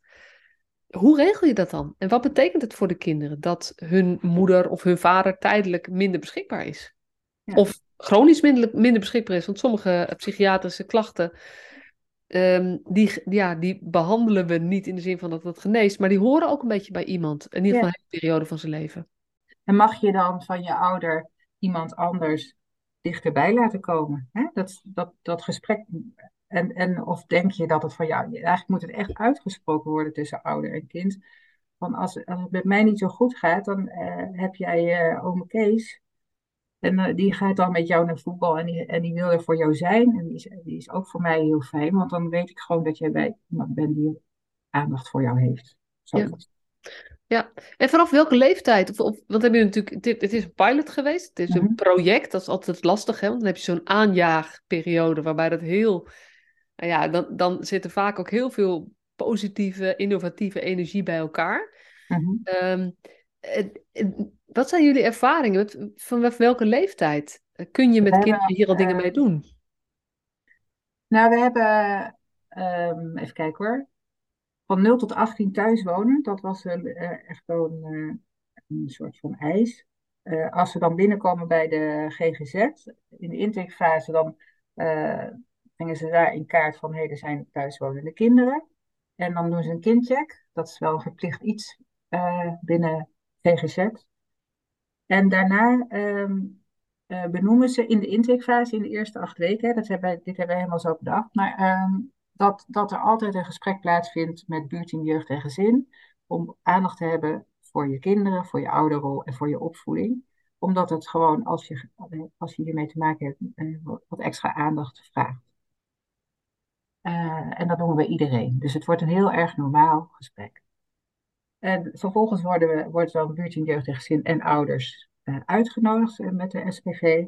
hoe regel je dat dan? En wat betekent het voor de kinderen dat hun moeder of hun vader tijdelijk minder beschikbaar is? Ja. Of chronisch minder, minder beschikbaar is? Want sommige psychiatrische klachten, ehm, die, ja, die behandelen we niet in de zin van dat het geneest, maar die horen ook een beetje bij iemand, in ieder Ja. geval een hele periode van zijn leven. En mag je dan van je ouder iemand anders dichterbij laten komen? Hè? Dat, dat, dat gesprek. En, en of denk je dat het van jou. Eigenlijk moet het echt uitgesproken worden tussen ouder en kind. Van als, als het met mij niet zo goed gaat, dan eh, heb jij eh ome Kees. En eh, die gaat dan met jou naar voetbal en die, en die wil er voor jou zijn. En die is, die is ook voor mij heel fijn, want dan weet ik gewoon dat jij bij iemand bent die aandacht voor jou heeft. Zoiets. Ja, en vanaf welke leeftijd? Of, of, want heb je natuurlijk, dit, het is een pilot geweest, het is een Mhm. project, dat is altijd lastig, hè? Want dan heb je zo'n aanjaagperiode waarbij dat heel, ja, dan, dan zit er vaak ook heel veel positieve, innovatieve energie bij elkaar. Mhm. Ehm, eh, eh, wat zijn jullie ervaringen? Vanaf welke leeftijd eh, kun je met hebben, kinderen hier al dingen eh, mee doen? Nou, we hebben, ehm, even kijken hoor, van 0 tot 18 thuis wonen. Dat was een, eh, echt wel een, eh, een soort van eis. Eh, als ze dan binnenkomen bij de GGZ, in de intakefase, dan eh, brengen ze daar in kaart van, hé, er zijn thuiswonende kinderen. En dan doen ze een kindcheck. Dat is wel verplicht iets eh, binnen GGZ. En daarna ehm, eh, benoemen ze in de intakefase, in de eerste acht weken, dat hebben, dit hebben wij helemaal zo bedacht, maar ehm, dat, dat er altijd een gesprek plaatsvindt met buurteam, jeugd en gezin, om aandacht te hebben voor je kinderen, voor je ouderrol en voor je opvoeding. Omdat het gewoon, als je, als je hiermee te maken hebt, eh, wat extra aandacht vraagt. En dat doen we bij iedereen. Dus het wordt een heel erg normaal gesprek. En vervolgens worden we, wordt dan buurtteam jeugd en gezin en ouders uitgenodigd met de SPV.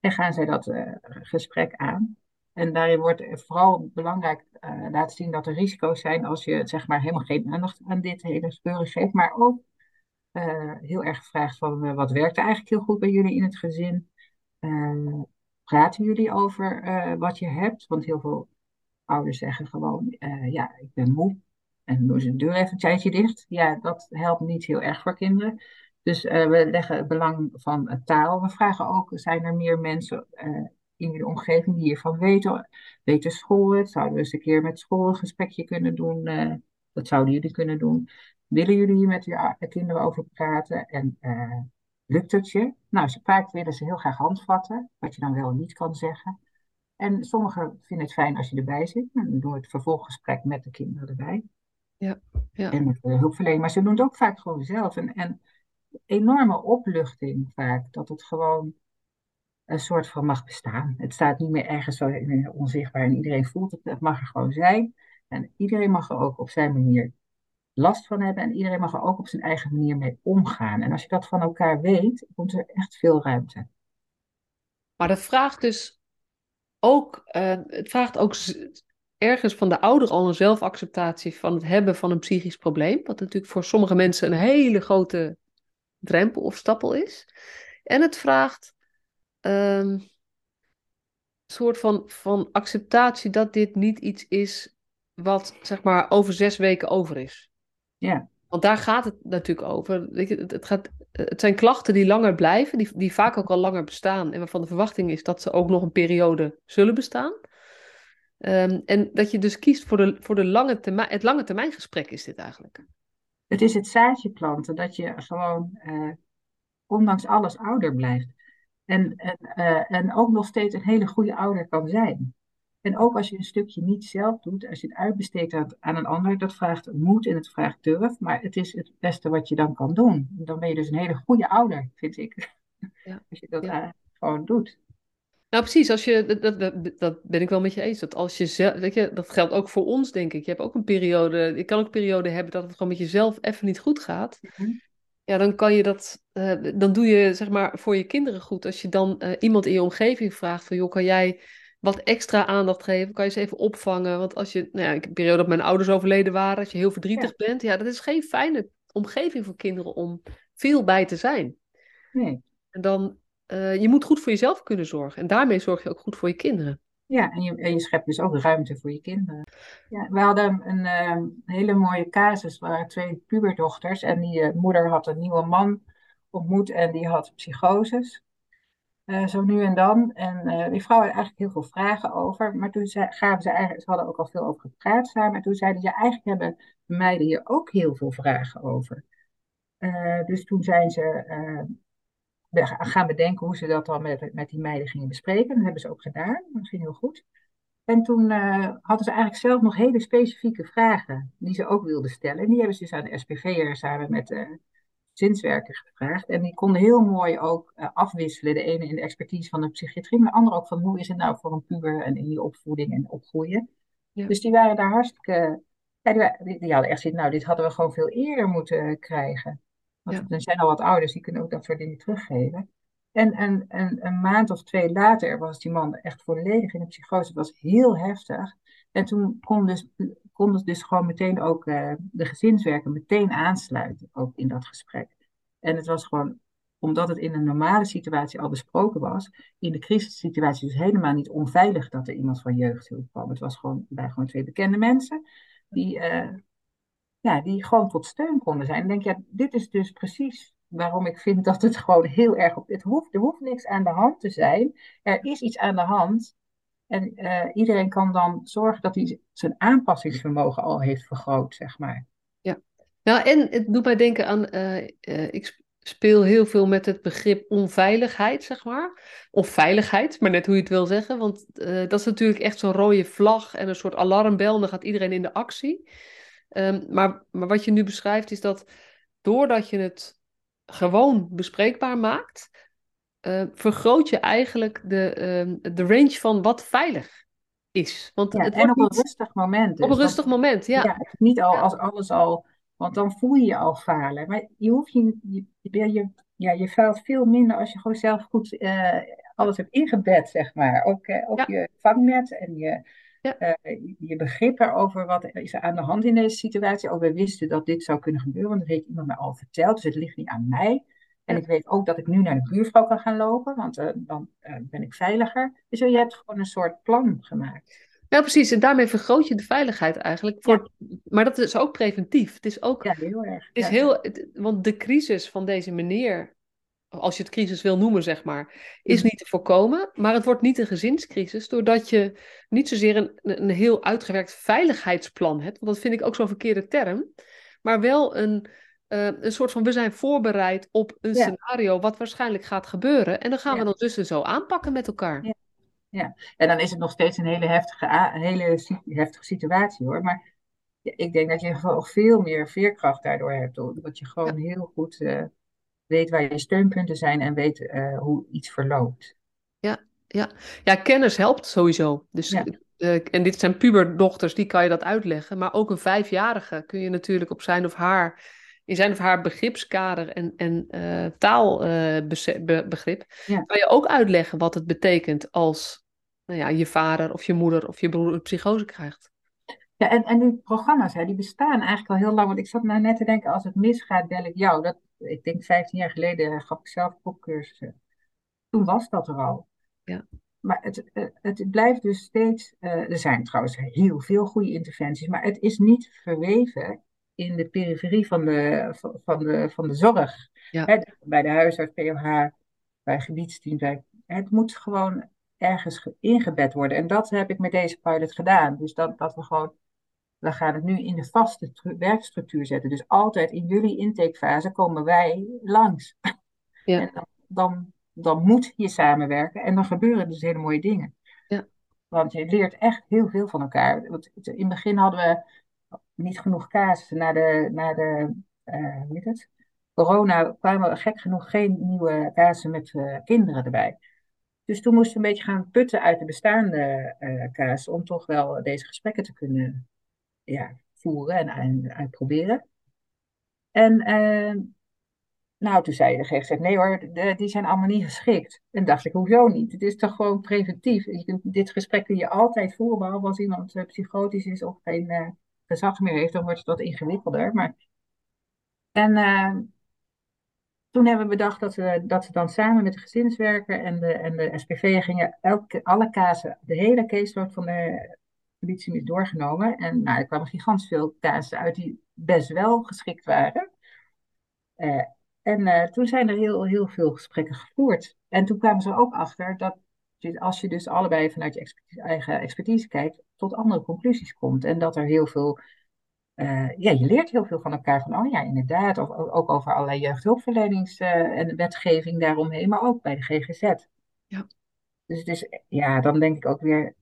En gaan zij dat gesprek aan. En daarin wordt vooral belangrijk laten zien dat er risico's zijn als je zeg maar helemaal geen aandacht aan dit hele gebeuren geeft. Maar ook heel erg gevraagd van wat werkt eigenlijk heel goed bij jullie in het gezin? praten jullie over wat je hebt? Want heel veel ouders zeggen gewoon, ja, ik ben moe. En doen ze de deur even een tijdje dicht. Ja, dat helpt niet heel erg voor kinderen. Dus we leggen het belang van taal. We vragen ook, zijn er meer mensen in je omgeving die hiervan weten. Weten school het? Zouden we eens een keer met school een gesprekje kunnen doen? Dat zouden jullie kunnen doen. Willen jullie hier met je kinderen over praten? En lukt het je? Nou, vaak willen ze heel graag handvatten, wat je dan wel niet kan zeggen. En sommigen vinden het fijn als je erbij zit. Dan doen we het vervolggesprek met de kinderen erbij. Ja, ja. En met de hulpverlening. Maar ze doen het ook vaak gewoon zelf. En, en enorme opluchting vaak. Dat het gewoon een soort van mag bestaan. Het staat niet meer ergens zo onzichtbaar en iedereen voelt het. Het mag er gewoon zijn. En iedereen mag er ook op zijn manier last van hebben. En iedereen mag er ook op zijn eigen manier mee omgaan. En als je dat van elkaar weet, komt er echt veel ruimte. Maar dat vraagt dus ook, uh, het vraagt ook ergens van de ouder al een zelfacceptatie van het hebben van een psychisch probleem. Wat natuurlijk voor sommige mensen een hele grote drempel of stappel is. En het vraagt um, soort van, van acceptatie dat dit niet iets is wat zeg maar over zes weken over is. Ja. Want daar gaat het natuurlijk over. Het, gaat, het zijn klachten die langer blijven, die, die vaak ook al langer bestaan en waarvan de verwachting is dat ze ook nog een periode zullen bestaan. Um, en dat je dus kiest voor, de, voor de lange termijn, het lange termijn gesprek is dit eigenlijk. Het is het zaadje planten, dat je gewoon uh, ondanks alles ouder blijft. En, en, uh, en ook nog steeds een hele goede ouder kan zijn. En ook als je een stukje niet zelf doet, als je het uitbesteedt aan, aan een ander, dat vraagt moed en het vraagt durf, maar het is het beste wat je dan kan doen. Dan ben je dus een hele goede ouder, vind ik. Ja. Als je dat ja. gewoon doet. Nou, precies. Als je, dat, dat, dat, ben ik wel met je eens. Dat, als je zelf, weet je, dat geldt ook voor ons, denk ik. Je hebt ook een periode. Je kan ook een periode hebben dat het gewoon met jezelf even niet goed gaat. Mm ja, dan kan je dat, uh, dan doe je zeg maar voor je kinderen goed. Als je dan uh, iemand in je omgeving vraagt van, joh, kan jij wat extra aandacht geven? Kan je ze even opvangen? Want als je, nou ja, ik heb een periode dat mijn ouders overleden waren, als je heel verdrietig bent, ja, dat is geen fijne omgeving voor kinderen om veel bij te zijn. Nee. En dan, uh, je moet goed voor jezelf kunnen zorgen. En daarmee zorg je ook goed voor je kinderen. Ja, en je, en je schept dus ook ruimte voor je kinderen. Ja, we hadden een uh, hele mooie casus waar twee puberdochters en die uh, moeder had een nieuwe man ontmoet en die had psychoses. Uh, zo nu en dan. En die vrouw had eigenlijk heel veel vragen over. Maar toen ze, gaven ze eigenlijk, ze hadden ook al veel over gepraat samen. En toen zeiden ze, ja, eigenlijk hebben meiden hier ook heel veel vragen over. dus toen zijn ze gaan bedenken hoe ze dat dan met, met die meiden gingen bespreken. Dat hebben ze ook gedaan. Dat ging heel goed. En toen hadden ze eigenlijk zelf nog hele specifieke vragen die ze ook wilden stellen. En die hebben ze dus aan de SPV'er samen met de zinswerker gevraagd. En die konden heel mooi ook uh, afwisselen. De ene in de expertise van de psychiatrie, maar de andere ook van hoe is het nou voor een puber en in die opvoeding en opgroeien. Ja. Dus die waren daar hartstikke... Ja, die, die, hadden echt zin, nou dit hadden we gewoon veel eerder moeten krijgen. Want er zijn al wat ouders, die kunnen ook dat soort dingen teruggeven. En, en, en een maand of twee later was die man echt volledig in de psychose. Het was heel heftig. En toen kon dus, kon dus gewoon meteen ook uh, de gezinswerker meteen aansluiten, ook in dat gesprek. En het was gewoon, omdat het in een normale situatie al besproken was, in de crisissituatie dus helemaal niet onveilig dat er iemand van jeugdhulp kwam. Het was gewoon bij gewoon twee bekende mensen die, uh, ja, die gewoon tot steun konden zijn. En denk, ja, dit is dus precies waarom ik vind dat het gewoon heel erg op. Het hoeft, er hoeft niks aan de hand te zijn. Er is iets aan de hand. En uh, iedereen kan dan zorgen dat hij zijn aanpassingsvermogen al heeft vergroot, zeg maar. Ja, nou en het doet mij denken aan. Uh, uh, ik speel heel veel met het begrip onveiligheid, zeg maar. Of veiligheid, maar net hoe je het wil zeggen. Want dat is natuurlijk echt zo'n rode vlag en een soort alarmbel. Dan gaat iedereen in de actie. Um, maar, maar wat je nu beschrijft is dat doordat je het gewoon bespreekbaar maakt, uh, vergroot je eigenlijk de, uh, de range van wat veilig is. Want Ja, het en op een niet rustig moment op dus. een Want rustig moment, ja. niet al Ja, als alles al, want dan voel je je al falen. Maar je hoeft je, je, je, ja, je faalt veel minder als je gewoon zelf goed eh, alles hebt ingebed, zeg maar. Ook, eh, ook je vangnet en je, eh, je begrip erover wat is er aan de hand in deze situatie. Ook we wisten dat dit zou kunnen gebeuren, want dat heeft iemand mij al verteld. Dus het ligt niet aan mij. En ik weet ook dat ik nu naar de buurvrouw kan gaan lopen, want eh, dan eh, ben ik veiliger. Dus je hebt gewoon een soort plan gemaakt. Ja, precies. En daarmee vergroot je de veiligheid eigenlijk. Ja, Voor, maar dat is ook preventief. Het is ook, ja heel erg. het is Ja, heel, het- want de crisis van deze meneer, als je het crisis wil noemen, zeg maar, is Mhm. niet te voorkomen. Maar het wordt niet een gezinscrisis, doordat je niet zozeer een, een heel uitgewerkt veiligheidsplan hebt. Want dat vind ik ook zo'n verkeerde term. Maar wel een, eh, een soort van, we zijn voorbereid op een ja, scenario wat waarschijnlijk gaat gebeuren. En dan gaan we dan dus en zo aanpakken met elkaar. Ja, ja. En dan is het nog steeds een hele heftige, een hele heftige situatie hoor. Maar ja, ik denk dat je gewoon veel meer veerkracht daardoor hebt. Dat je gewoon heel goed eh, weet waar je steunpunten zijn en weet eh, hoe iets verloopt. Ja, ja. ja, kennis helpt sowieso. Dus, en dit zijn puberdochters, die kan je dat uitleggen. Maar ook een vijfjarige kun je natuurlijk op zijn of haar, in zijn of haar begripskader en, en eh, taalbegrip, ja. kan je ook uitleggen wat het betekent als nou ja, je vader of je moeder of je broer een psychose krijgt. Ja, en, en die programma's, hè, die bestaan eigenlijk al heel lang. Want ik zat nou net te denken, als het misgaat, bel ik jou. Dat, ik denk 15 jaar geleden gaf ik zelf popcursussen. Toen was dat er al. Ja, Maar het, eh, het blijft dus steeds. eh, er zijn trouwens heel veel goede interventies, maar het is niet verweven in de periferie van de, van de, van de zorg. ja, Hè, bij de huisarts, POH, bij gebiedsteam. Bij, het moet gewoon ergens ge- ingebed worden. En dat heb ik met deze pilot gedaan. Dus dat, dat we gewoon. We gaan het nu in de vaste tru- werkstructuur zetten. Dus altijd in jullie intakefase komen wij langs. ja, En dan, dan, dan moet je samenwerken en dan gebeuren dus hele mooie dingen. Want je leert echt heel veel van elkaar. Want in het begin hadden we niet genoeg casussen. Na de, na de eh, hoe heet het? corona kwamen gek genoeg geen nieuwe casussen met eh, kinderen erbij. Dus toen moesten we een beetje gaan putten uit de bestaande eh casussen om toch wel deze gesprekken te kunnen ja, voeren en, en uitproberen. En eh, nou, toen zei de GGZ, nee hoor, die zijn allemaal niet geschikt. En dacht ik, hoezo niet? Het is toch gewoon preventief. Je kunt- dit gesprek kun je altijd voeren, behalve als iemand psychotisch is of geen gezag meer heeft, dan wordt het wat ingewikkelder. Maar, en eh, toen hebben we bedacht dat we, dat we dan samen met de gezinswerker en de, en de SPV gingen elke, alle casen, de hele caseload van de politie is doorgenomen. En nou, er kwamen gigantisch veel casen uit die best wel geschikt waren. Eh, en eh, toen zijn er heel, heel veel gesprekken gevoerd. En toen kwamen ze ook achter dat als je dus allebei vanuit je eigen expertise kijkt, tot andere conclusies komt. En dat er heel veel, eh, ja, je leert heel veel van elkaar. Van, oh ja, inderdaad. Of ook over allerlei jeugdhulpverlenings- eh, en wetgeving daaromheen, maar ook bij de GGZ. ja, Dus het is, ja, dan denk ik ook weer,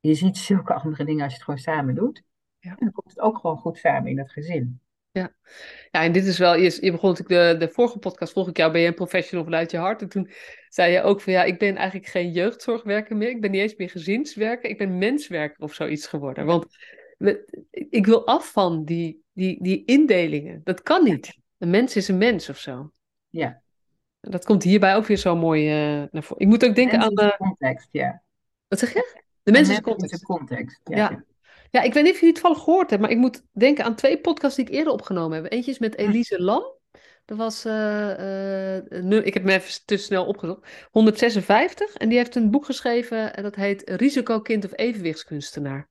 je ziet zulke andere dingen als je het gewoon samen doet. ja. En dan komt het ook gewoon goed samen in het gezin. Ja. Ja, en dit is wel, je, je begon natuurlijk de, de vorige podcast, vroeg ik jou, ben je een professional vanuit je hart? En toen zei je ook van, ja, ik ben eigenlijk geen jeugdzorgwerker meer, ik ben niet eens meer gezinswerker, ik ben menswerker of zoiets geworden. Want we- ik wil af van die, die, die indelingen, dat kan niet. Een mens is een mens of zo. Ja, En dat komt hierbij ook weer zo mooi eh, naar voren. Ik moet ook denken aan, de eh, context, ja. wat zeg je? De mens is mens is context. de context, ja. Ja. Ja, ik weet niet of je het toevallig gehoord hebt, maar ik moet denken aan twee podcasts die ik eerder opgenomen heb. Eentje is met Elise Lam. Dat was, eh, eh, ik heb hem even te snel opgezocht, 156. En die heeft een boek geschreven en dat heet Risicokind of evenwichtskunstenaar.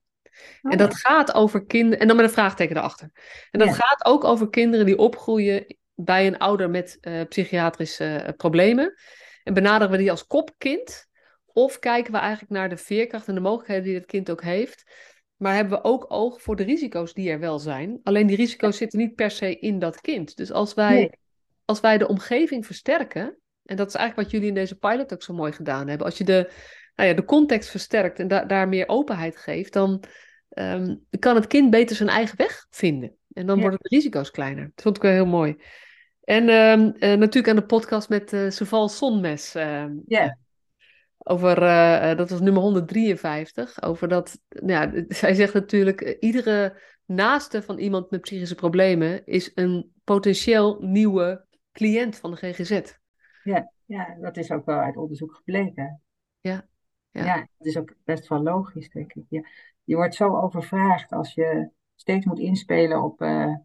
En Oh, dat gaat over kinderen, en dan met een vraagteken erachter. En dat Ja. gaat ook over kinderen die opgroeien bij een ouder met eh, psychiatrische eh, problemen. En benaderen we die als kopkind? Of kijken we eigenlijk naar de veerkracht en de mogelijkheden die het kind ook heeft? Maar hebben we ook oog voor de risico's die er wel zijn? Alleen die risico's zitten niet per se in dat kind. Dus als wij, Nee. als wij de omgeving versterken, en dat is eigenlijk wat jullie in deze pilot ook zo mooi gedaan hebben. Als je de, nou ja, de context versterkt en da- daar meer openheid geeft, dan ehm, kan het kind beter zijn eigen weg vinden. En dan Ja. worden de risico's kleiner. Dat vond ik wel heel mooi. En ehm, eh, natuurlijk aan de podcast met Soval Sonmes. ehm, Ja, Over, uh, dat was nummer 153. Over dat, nou ja, zij zegt natuurlijk, iedere naaste van iemand met psychische problemen is een potentieel nieuwe cliënt van de GGZ. Ja, ja dat is ook wel uit onderzoek gebleken. Ja. Ja, ja dat is ook best wel logisch, denk ik. Ja. Je wordt zo overvraagd als je steeds moet inspelen op uh,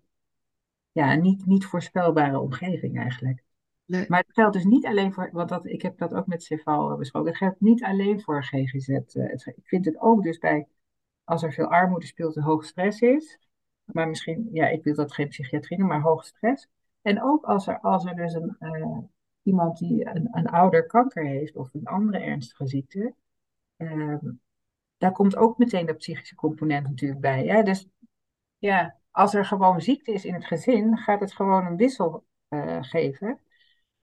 ja, niet, niet voorspelbare omgeving eigenlijk. Nee. Maar het geldt dus niet alleen voor, want dat, ik heb dat ook met Ceval besproken, het geldt niet alleen voor GGZ. Uh, ik vind het ook dus bij, als er veel armoede speelt en hoog stress is, maar misschien, ja, ik wil dat geen psychiatrie maar hoog stress. En ook als er, als er dus een, uh, iemand die een, een ouder kanker heeft of een andere ernstige ziekte, uh, daar komt ook meteen dat psychische component natuurlijk bij. Hè? Dus ja, als er gewoon ziekte is in het gezin, gaat het gewoon een wissel uh, geven.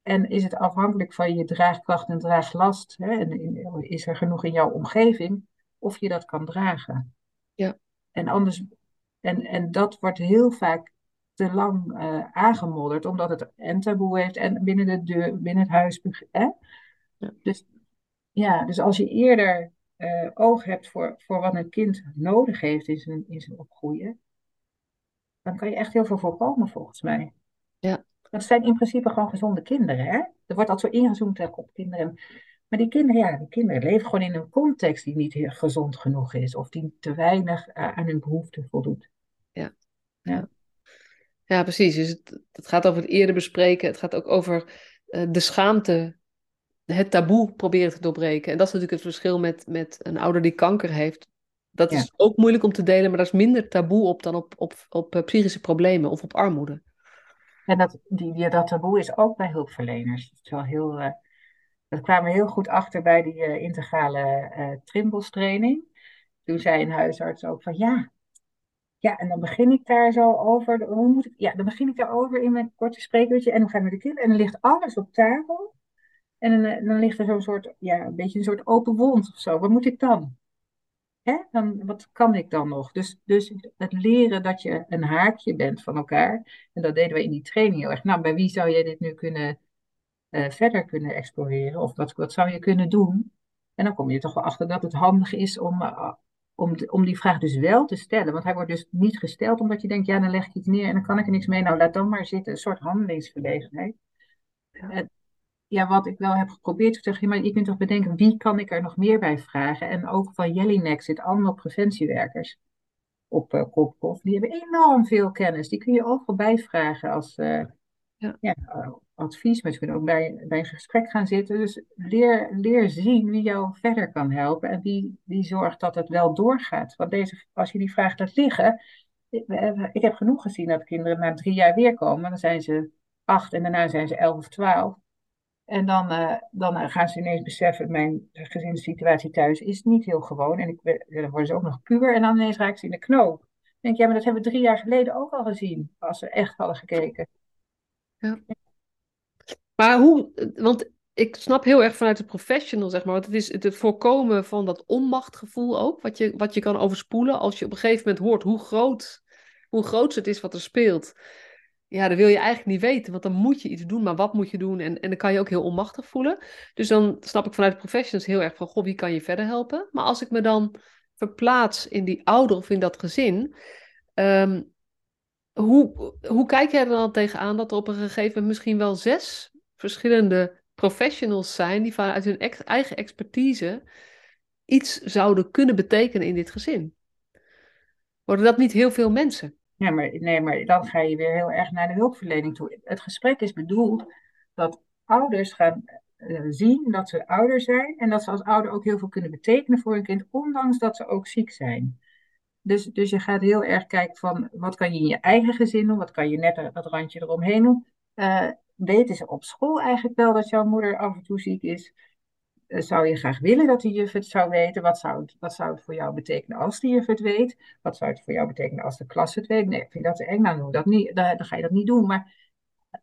En is het afhankelijk van je draagkracht en draaglast, hè? En is er genoeg in jouw omgeving, of je dat kan dragen. Ja. En anders, en, en dat wordt heel vaak te lang uh, aangemodderd, omdat het een taboe heeft en binnen, de deur, binnen het huis. Hè? Ja. Dus, ja, dus als je eerder uh, oog hebt voor, voor wat een kind nodig heeft in zijn, in zijn opgroeien, dan kan je echt heel veel voorkomen volgens mij. Dat zijn in principe gewoon gezonde kinderen. Hè? Er wordt altijd zo ingezoomd op kinderen. Maar die kinderen, ja, die kinderen leven gewoon in een context die niet heel gezond genoeg is. Of die te weinig uh, aan hun behoeften voldoet. Ja. ja. Ja, precies. Dus het, het, gaat over het eerder bespreken. Het gaat ook over uh, de schaamte het taboe proberen te doorbreken. En dat is natuurlijk het verschil met, met een ouder die kanker heeft. Dat is ook moeilijk om te delen, maar daar is minder taboe op dan op, op, op psychische problemen of op armoede. En dat, die, die, dat taboe is ook bij hulpverleners. Dat, is wel heel, uh, dat kwamen we heel goed achter bij die uh, integrale uh, Trimbos-training. Toen zei een huisarts ook van ja, ja, en dan begin ik daar zo over. Hoe moet ik, ja, dan begin ik daarover in mijn korte spreekuurtje. En dan ga ik de kinderen. En dan ligt alles op tafel. En dan, eh, dan ligt er zo'n soort, ja, een beetje een soort open wond of zo. Wat moet ik dan? Hè? dan wat kan ik dan nog? Dus, dus het leren dat je een haakje bent van elkaar. En dat deden we in die training heel erg. Nou, bij wie zou jij dit nu kunnen, uh, verder kunnen exploreren? Of wat, wat zou je kunnen doen? En dan kom je toch wel achter dat het handig is om, uh, om, om die vraag dus wel te stellen. Want hij wordt dus niet gesteld omdat je denkt, ja, dan leg ik iets neer en dan kan ik er niks mee. Nou, laat dan maar zitten. Een soort handelingsverlegenheid. Ja ja, wat ik wel heb geprobeerd te zeggen, maar je kunt toch bedenken, wie kan ik er nog meer bij vragen? En ook van Jellinek zit allemaal preventiewerkers op uh, Kopkof. Die hebben enorm veel kennis. Die kun je overal bijvragen als uh, ja. ja uh, advies. Maar je kunt ook bij, bij een gesprek gaan zitten. Dus leer, leer zien wie jou verder kan helpen. En wie, wie zorgt dat het wel doorgaat. Want deze, als je die vraag laat liggen. Ik, ik heb genoeg gezien dat kinderen na drie jaar weer komen. Dan zijn ze acht en daarna zijn ze elf of twaalf. En dan, uh, dan gaan ze ineens beseffen, mijn gezinssituatie thuis is niet heel gewoon. En ik, dan worden ze ook nog puber en dan ineens raken ze in de knoop. Denk ja, maar dat hebben we drie jaar geleden ook al gezien, als we echt hadden gekeken. Ja. Maar hoe, want ik snap heel erg vanuit de professional, zeg maar, want het is het voorkomen van dat onmachtgevoel ook, wat je, wat je kan overspoelen als je op een gegeven moment hoort hoe groot, hoe groot het is wat er speelt ja, dat wil je eigenlijk niet weten, want dan moet je iets doen, maar wat moet je doen? En, en dan kan je ook heel onmachtig voelen. Dus dan snap ik vanuit de professionals heel erg van, goh, wie kan je verder helpen? Maar als ik me dan verplaats in die ouder of in dat gezin, um, hoe, hoe kijk jij er dan tegenaan dat er op een gegeven moment misschien wel zes verschillende professionals zijn die vanuit hun eigen expertise iets zouden kunnen betekenen in dit gezin? Worden dat niet heel veel mensen? Ja, maar, nee, maar dan ga je weer heel erg naar de hulpverlening toe. Het gesprek is bedoeld dat ouders gaan uh, zien dat ze ouder zijn en dat ze als ouder ook heel veel kunnen betekenen voor hun kind, ondanks dat ze ook ziek zijn. Dus, dus je gaat heel erg kijken van wat kan je in je eigen gezin doen, wat kan je net dat randje eromheen doen. Uh, weten ze op school eigenlijk wel dat jouw moeder af en toe ziek is? Eh, zou je graag willen dat de juf het zou weten? Wat zou het, wat zou het voor jou betekenen als de juf het weet? Wat zou het voor jou betekenen als de klas het weet? Nee, ik vind dat eng, nou dat niet, dan, ga je dat niet doen. Maar,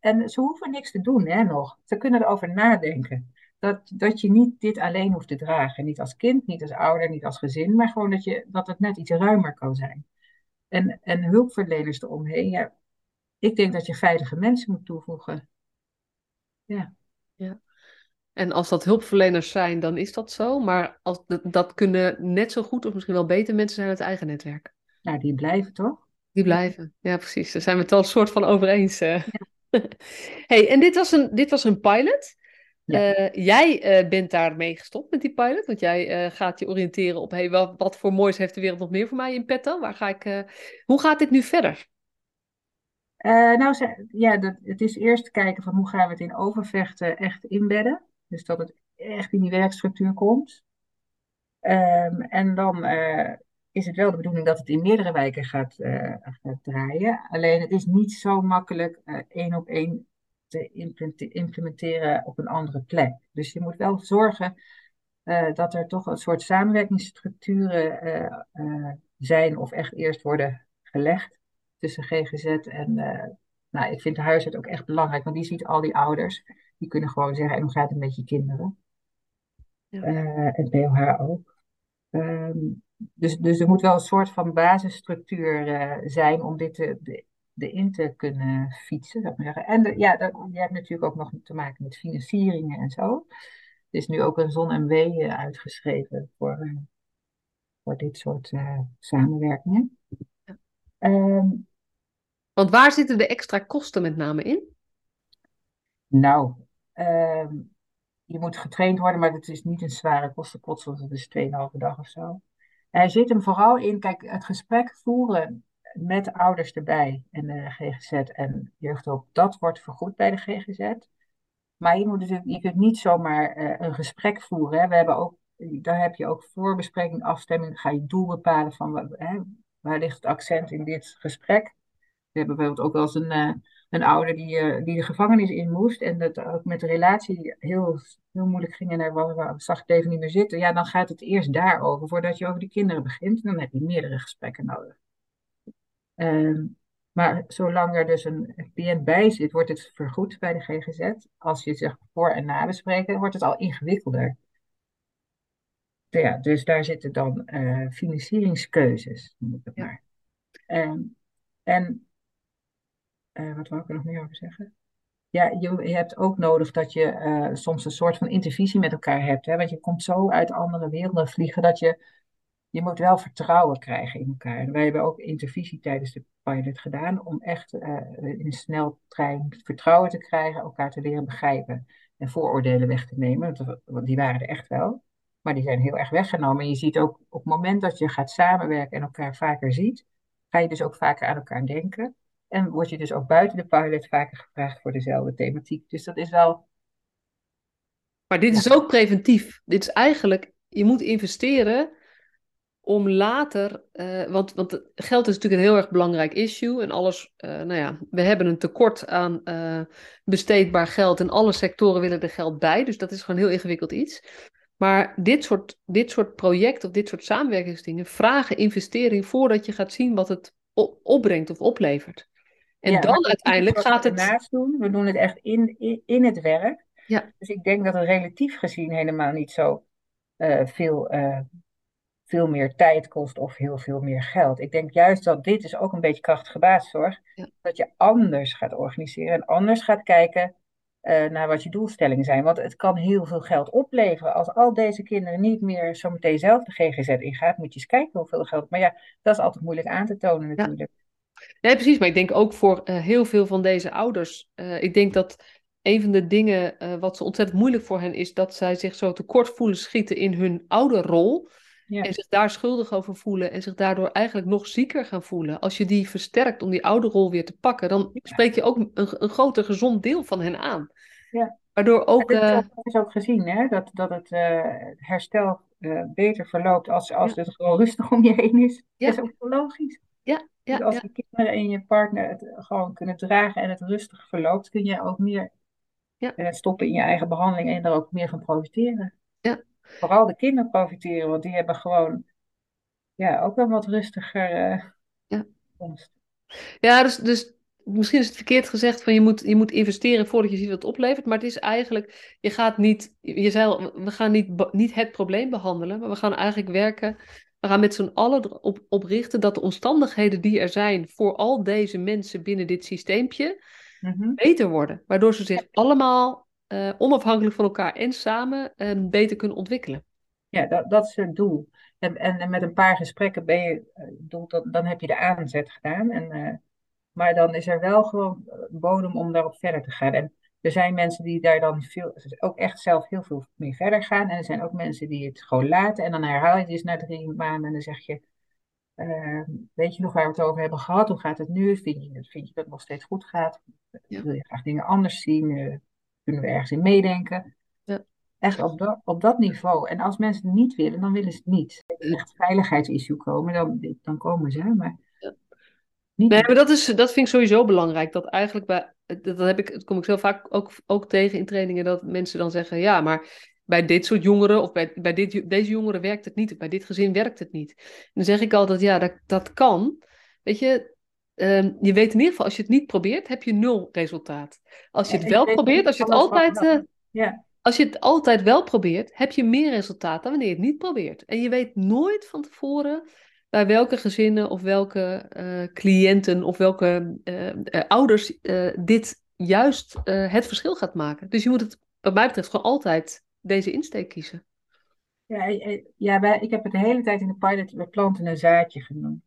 en ze hoeven niks te doen, hè, nog. Ze kunnen erover nadenken. Dat, dat je niet dit alleen hoeft te dragen. Niet als kind, niet als ouder, niet als gezin, maar gewoon dat, je, dat het net iets ruimer kan zijn. En, en hulpverleners eromheen, ik denk dat je veilige mensen moet toevoegen. Ja. Ja. En als dat hulpverleners zijn, dan is dat zo. Maar als, dat, dat kunnen net zo goed of misschien wel beter mensen zijn uit het eigen netwerk. Nou, die blijven toch? Die blijven, ja precies. Daar zijn we het al een soort van over eens. eh. hey, en dit was een, dit was een pilot. Ja. Eh, jij eh, bent daarmee gestopt met die pilot, want jij gaat je oriënteren op hey, wat, wat voor moois heeft de wereld nog meer voor mij in petto? Waar ga ik, hoe gaat dit nu verder? Nou, ja, dat, het is eerst kijken van hoe gaan we het in overvechten echt inbedden. Dus dat het echt in die werkstructuur komt. Ehm, en dan eh, is het wel de bedoeling dat het in meerdere wijken gaat, eh, draaien. Alleen het is niet zo makkelijk eh, één op één te implementeren op een andere plek. Dus je moet wel zorgen dat er toch een soort samenwerkingsstructuren zijn of echt eerst worden gelegd tussen GGZ en, nou, ik vind de huisarts ook echt belangrijk, want die ziet al die ouders. Die kunnen gewoon zeggen, en hoe gaat het met je kinderen? Ja. Eh, en POH ook. Ehm, dus, dus er moet wel een soort van basisstructuur eh, zijn om dit te, de, de in te kunnen fietsen. zou ik maar zeggen. En de- ja, dat, je hebt natuurlijk ook nog te maken met financieringen en zo. Er is nu ook een zon-MW eh, uitgeschreven voor, eh, voor dit soort samenwerkingen. Ja. Ehm, Want waar zitten de extra kosten met name in? nou, ehm, je moet getraind worden, maar het is niet een zware kostenpot, zoals het is 2,5 dag of zo. Hij zit hem vooral in, kijk, het gesprek voeren met ouders erbij en de GGZ en jeugdhulp, dat wordt vergoed bij de GGZ. Maar je moet je kunt niet zomaar eh, een gesprek voeren. We hebben ook, daar heb je ook voorbespreking, afstemming, ga je doel bepalen van hè, waar ligt het accent in dit gesprek. We hebben bijvoorbeeld ook wel eens een, eh, een ouder die, eh, die de gevangenis in moest en dat ook met de relatie heel, heel moeilijk ging en daar wa- wa- zag ik het even niet meer zitten. Ja, dan gaat het eerst daarover voordat je over die kinderen begint. Dan heb je meerdere gesprekken nodig. Ehm, maar zolang er dus een cliënt bij zit, wordt het vergoed bij de GGZ. Als je het zegt voor- en nabespreken, wordt het al ingewikkelder. Ja, dus daar zitten dan eh, financieringskeuzes, noem ik het Ja. maar. Ehm, en eh, wat wil ik er nog meer over zeggen? Ja, je, hebt ook nodig dat je eh, soms een soort van intervisie met elkaar hebt. Hè? Want je komt zo uit andere werelden vliegen dat je, je moet wel vertrouwen krijgen in elkaar. Wij hebben ook intervisie tijdens de pilot gedaan om echt eh, in een sneltrein vertrouwen te krijgen, elkaar te leren begrijpen en vooroordelen weg te nemen. Want die waren er echt wel. Maar die zijn heel erg weggenomen. En je ziet ook op het moment dat je gaat samenwerken en elkaar vaker ziet, ga je dus ook vaker aan elkaar denken. En word je dus ook buiten de pilot vaker gevraagd voor dezelfde thematiek. Dus dat is wel. Maar dit Ja. is ook preventief. Dit is eigenlijk, je moet investeren om later, eh, want, want geld is natuurlijk een heel erg belangrijk issue en alles, eh, nou ja, we hebben een tekort aan eh, besteedbaar geld en alle sectoren willen er geld bij, dus dat is gewoon een heel ingewikkeld iets. Maar dit soort, dit soort projecten of dit soort samenwerkingsdingen vragen investering voordat je gaat zien wat het op- opbrengt of oplevert. En Ja, dan uiteindelijk gaat het. ernaast doen. We doen het echt in, in, in het werk. Ja. Dus ik denk dat het relatief gezien helemaal niet zo eh, veel, eh, veel meer tijd kost of heel veel meer geld. Ik denk juist dat dit is ook een beetje krachtige basiszorg. Ja. Dat je anders gaat organiseren en anders gaat kijken eh, naar wat je doelstellingen zijn. Want het kan heel veel geld opleveren. Als al deze kinderen niet meer zometeen zelf de GGZ ingaat, moet je eens kijken hoeveel geld. Maar ja, dat is altijd moeilijk aan te tonen natuurlijk. Nee, precies. Maar ik denk ook voor eh, heel veel van deze ouders. eh, ik denk dat een van de dingen eh, wat zo ontzettend moeilijk voor hen is, dat zij zich zo tekort voelen schieten in hun ouderrol. Ja. En zich daar schuldig over voelen en zich daardoor eigenlijk nog zieker gaan voelen. Als je die versterkt om die ouderrol weer te pakken, dan Ja. spreek je ook een, een groter gezond deel van hen aan. Ja. Waardoor ook. Eh, is ook, is ook gezien, hè, dat, dat het herstel beter verloopt als, als het gewoon rustig om je heen is. Dat is ook logisch. Ja, ja, Dus als ja, je kinderen en je partner het gewoon kunnen dragen en het rustig verloopt, kun je ook meer Ja. eh, stoppen in je eigen behandeling en er ook meer van profiteren. Ja. Vooral de kinderen profiteren, want die hebben gewoon ja, ook wel wat rustiger eh Ja. komst. Ja, dus, dus misschien is het verkeerd gezegd van je moet, je moet investeren voordat je ziet wat het oplevert. Maar het is eigenlijk, je gaat niet, je zei al, we gaan niet, niet het probleem behandelen, maar we gaan eigenlijk werken, we gaan met z'n allen erop op richten dat de omstandigheden die er zijn voor al deze mensen binnen dit systeempje Mhm. beter worden. Waardoor ze zich allemaal uh, onafhankelijk van elkaar en samen uh, beter kunnen ontwikkelen. Ja, dat, dat is het doel. En, en, en, met een paar gesprekken ben je, doel, dan, dan heb je de aanzet gedaan. En, uh, maar dan is er wel gewoon bodem om daarop verder te gaan. En er zijn mensen die daar dan veel, ook echt zelf heel veel mee verder gaan. En er zijn ook mensen die het gewoon laten. En dan herhaal je het eens na drie maanden en dan zeg je, uh, weet je nog waar we het over hebben gehad? Hoe gaat het nu? Vind je, vind je dat het nog steeds goed gaat? Ja. Wil je graag dingen anders zien? Uh, kunnen we ergens in meedenken? Ja. Echt op dat, op dat niveau. En als mensen het niet willen, dan willen ze het niet. Als er echt veiligheidsissue komen, dan, dan komen ze. Maar. Nee, maar dat, is, dat vind ik sowieso belangrijk. Dat eigenlijk bij, dat, heb ik, dat kom ik zo vaak ook, ook tegen in trainingen, dat mensen dan zeggen, ja, maar bij dit soort jongeren of bij, bij dit, deze jongeren werkt het niet, bij dit gezin werkt het niet. En dan zeg ik altijd, ja, dat, dat kan. Weet je, um, je weet in ieder geval, als je het niet probeert, heb je nul resultaat. Als je het wel probeert, als je het altijd... Uh, ja. Als je het altijd wel probeert, heb je meer resultaat dan wanneer je het niet probeert. En je weet nooit van tevoren bij welke gezinnen of welke uh, cliënten of welke uh, ouders dit juist het verschil gaat maken. Dus je moet het, wat mij betreft, gewoon altijd deze insteek kiezen? Ja, ja wij, ik heb het de hele tijd in de pilot, we planten een zaadje genoemd.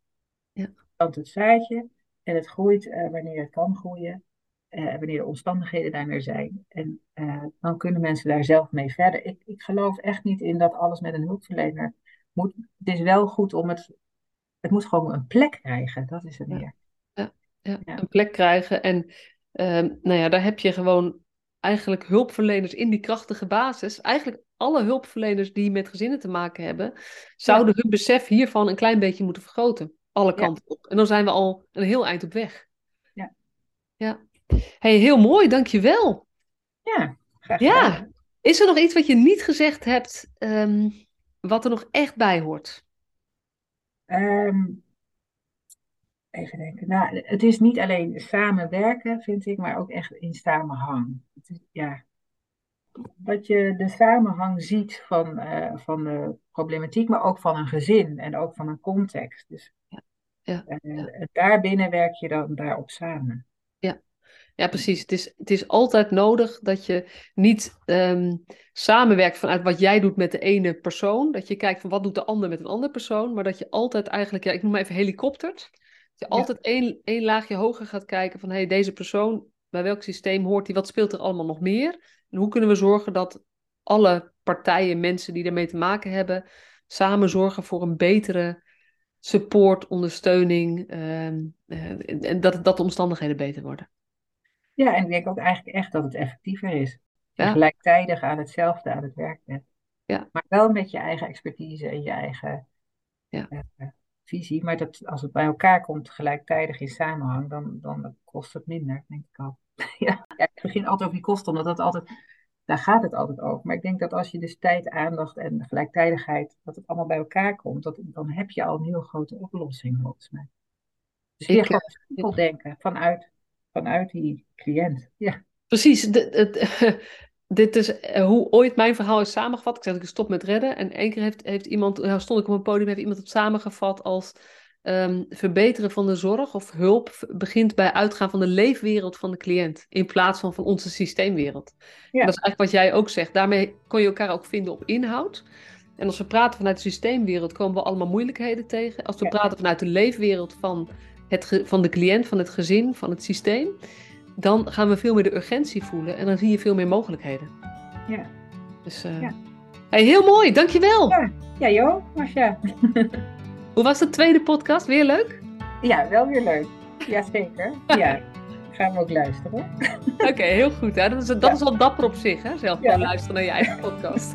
Ja. We planten het zaadje en het groeit wanneer het kan groeien. Uh, wanneer de omstandigheden daar meer zijn. En uh, dan kunnen mensen daar zelf mee verder. Ik, ik geloof echt niet in dat alles met een hulpverlener moet. Het is wel goed om het. Het moet gewoon een plek krijgen. Dat is het meer. Ja, ja, ja. een plek krijgen. En ehm, nou ja, daar heb je gewoon eigenlijk hulpverleners in die krachtige basis, eigenlijk alle hulpverleners die met gezinnen te maken hebben, zouden hun besef hiervan een klein beetje moeten vergroten. Alle kanten op. En dan zijn we al een heel eind op weg. Ja. Ja. Hey, heel mooi, dankjewel. Ja, graag gedaan. Ja. Is er nog iets wat je niet gezegd hebt, um, wat er nog echt bij hoort? Um, even denken. Nou, het is niet alleen samenwerken, vind ik, maar ook echt in samenhang. Het is, ja, dat je de samenhang ziet van, uh, van de problematiek, maar ook van een gezin en ook van een context. Dus ja. Ja, ja. daarbinnen werk je dan daarop samen. Ja, precies. Het is, het is altijd nodig dat je niet um, samenwerkt vanuit wat jij doet met de ene persoon. Dat je kijkt van wat doet de ander met een andere persoon. Maar dat je altijd eigenlijk, ja, ik noem maar even helikoptert. Dat je altijd één, één laagje hoger gaat kijken van hey, deze persoon, bij welk systeem hoort hij, wat speelt er allemaal nog meer? En hoe kunnen we zorgen dat alle partijen, mensen die daarmee te maken hebben, samen zorgen voor een betere support, ondersteuning ehm, eh, en dat, dat de omstandigheden beter worden. Ja, en ik denk ook eigenlijk echt dat het effectiever is. Ja. Gelijktijdig aan hetzelfde aan het werk bent. Ja. Maar wel met je eigen expertise en je eigen ja. Uh, visie. Maar dat, als het bij elkaar komt gelijktijdig in samenhang, dan, dan kost het minder, denk ik al. ja, ja, ik begin altijd over die kosten, omdat dat altijd, daar gaat het altijd over. Maar ik denk dat als je dus tijd, aandacht en gelijktijdigheid, dat het allemaal bij elkaar komt, dat, dan heb je al een heel grote oplossing volgens mij. Dus weer gewoon simpel denken vanuit, vanuit die cliënt. Ja. Precies, dit is uh, hoe ooit mijn verhaal is samengevat. Ik zeg, ik stop met redden. En één keer heeft, heeft iemand, nou stond ik op een podium, heeft iemand het samengevat als um, verbeteren van de zorg of hulp begint bij uitgaan van de leefwereld van de cliënt. In plaats van van onze systeemwereld. Ja. Dat is eigenlijk wat jij ook zegt. Daarmee kon je elkaar ook vinden op inhoud. En als we praten vanuit de systeemwereld, komen we allemaal moeilijkheden tegen. Als we ja. praten vanuit de leefwereld van, het, van de cliënt, van het gezin, van het systeem dan gaan we veel meer de urgentie voelen en dan zie je veel meer mogelijkheden. Ja. Dus uh... ja. Hey, heel mooi, dankjewel. Ja, ja joh, Marcia. Hoe was de tweede podcast? Weer leuk? Ja, wel weer leuk. Jazeker. Ja. Gaan we ook luisteren. Oké, heel goed. Hè? Dat, is, dat ja. is al dapper op zich, hè? zelf gewoon luisteren naar je eigen podcast.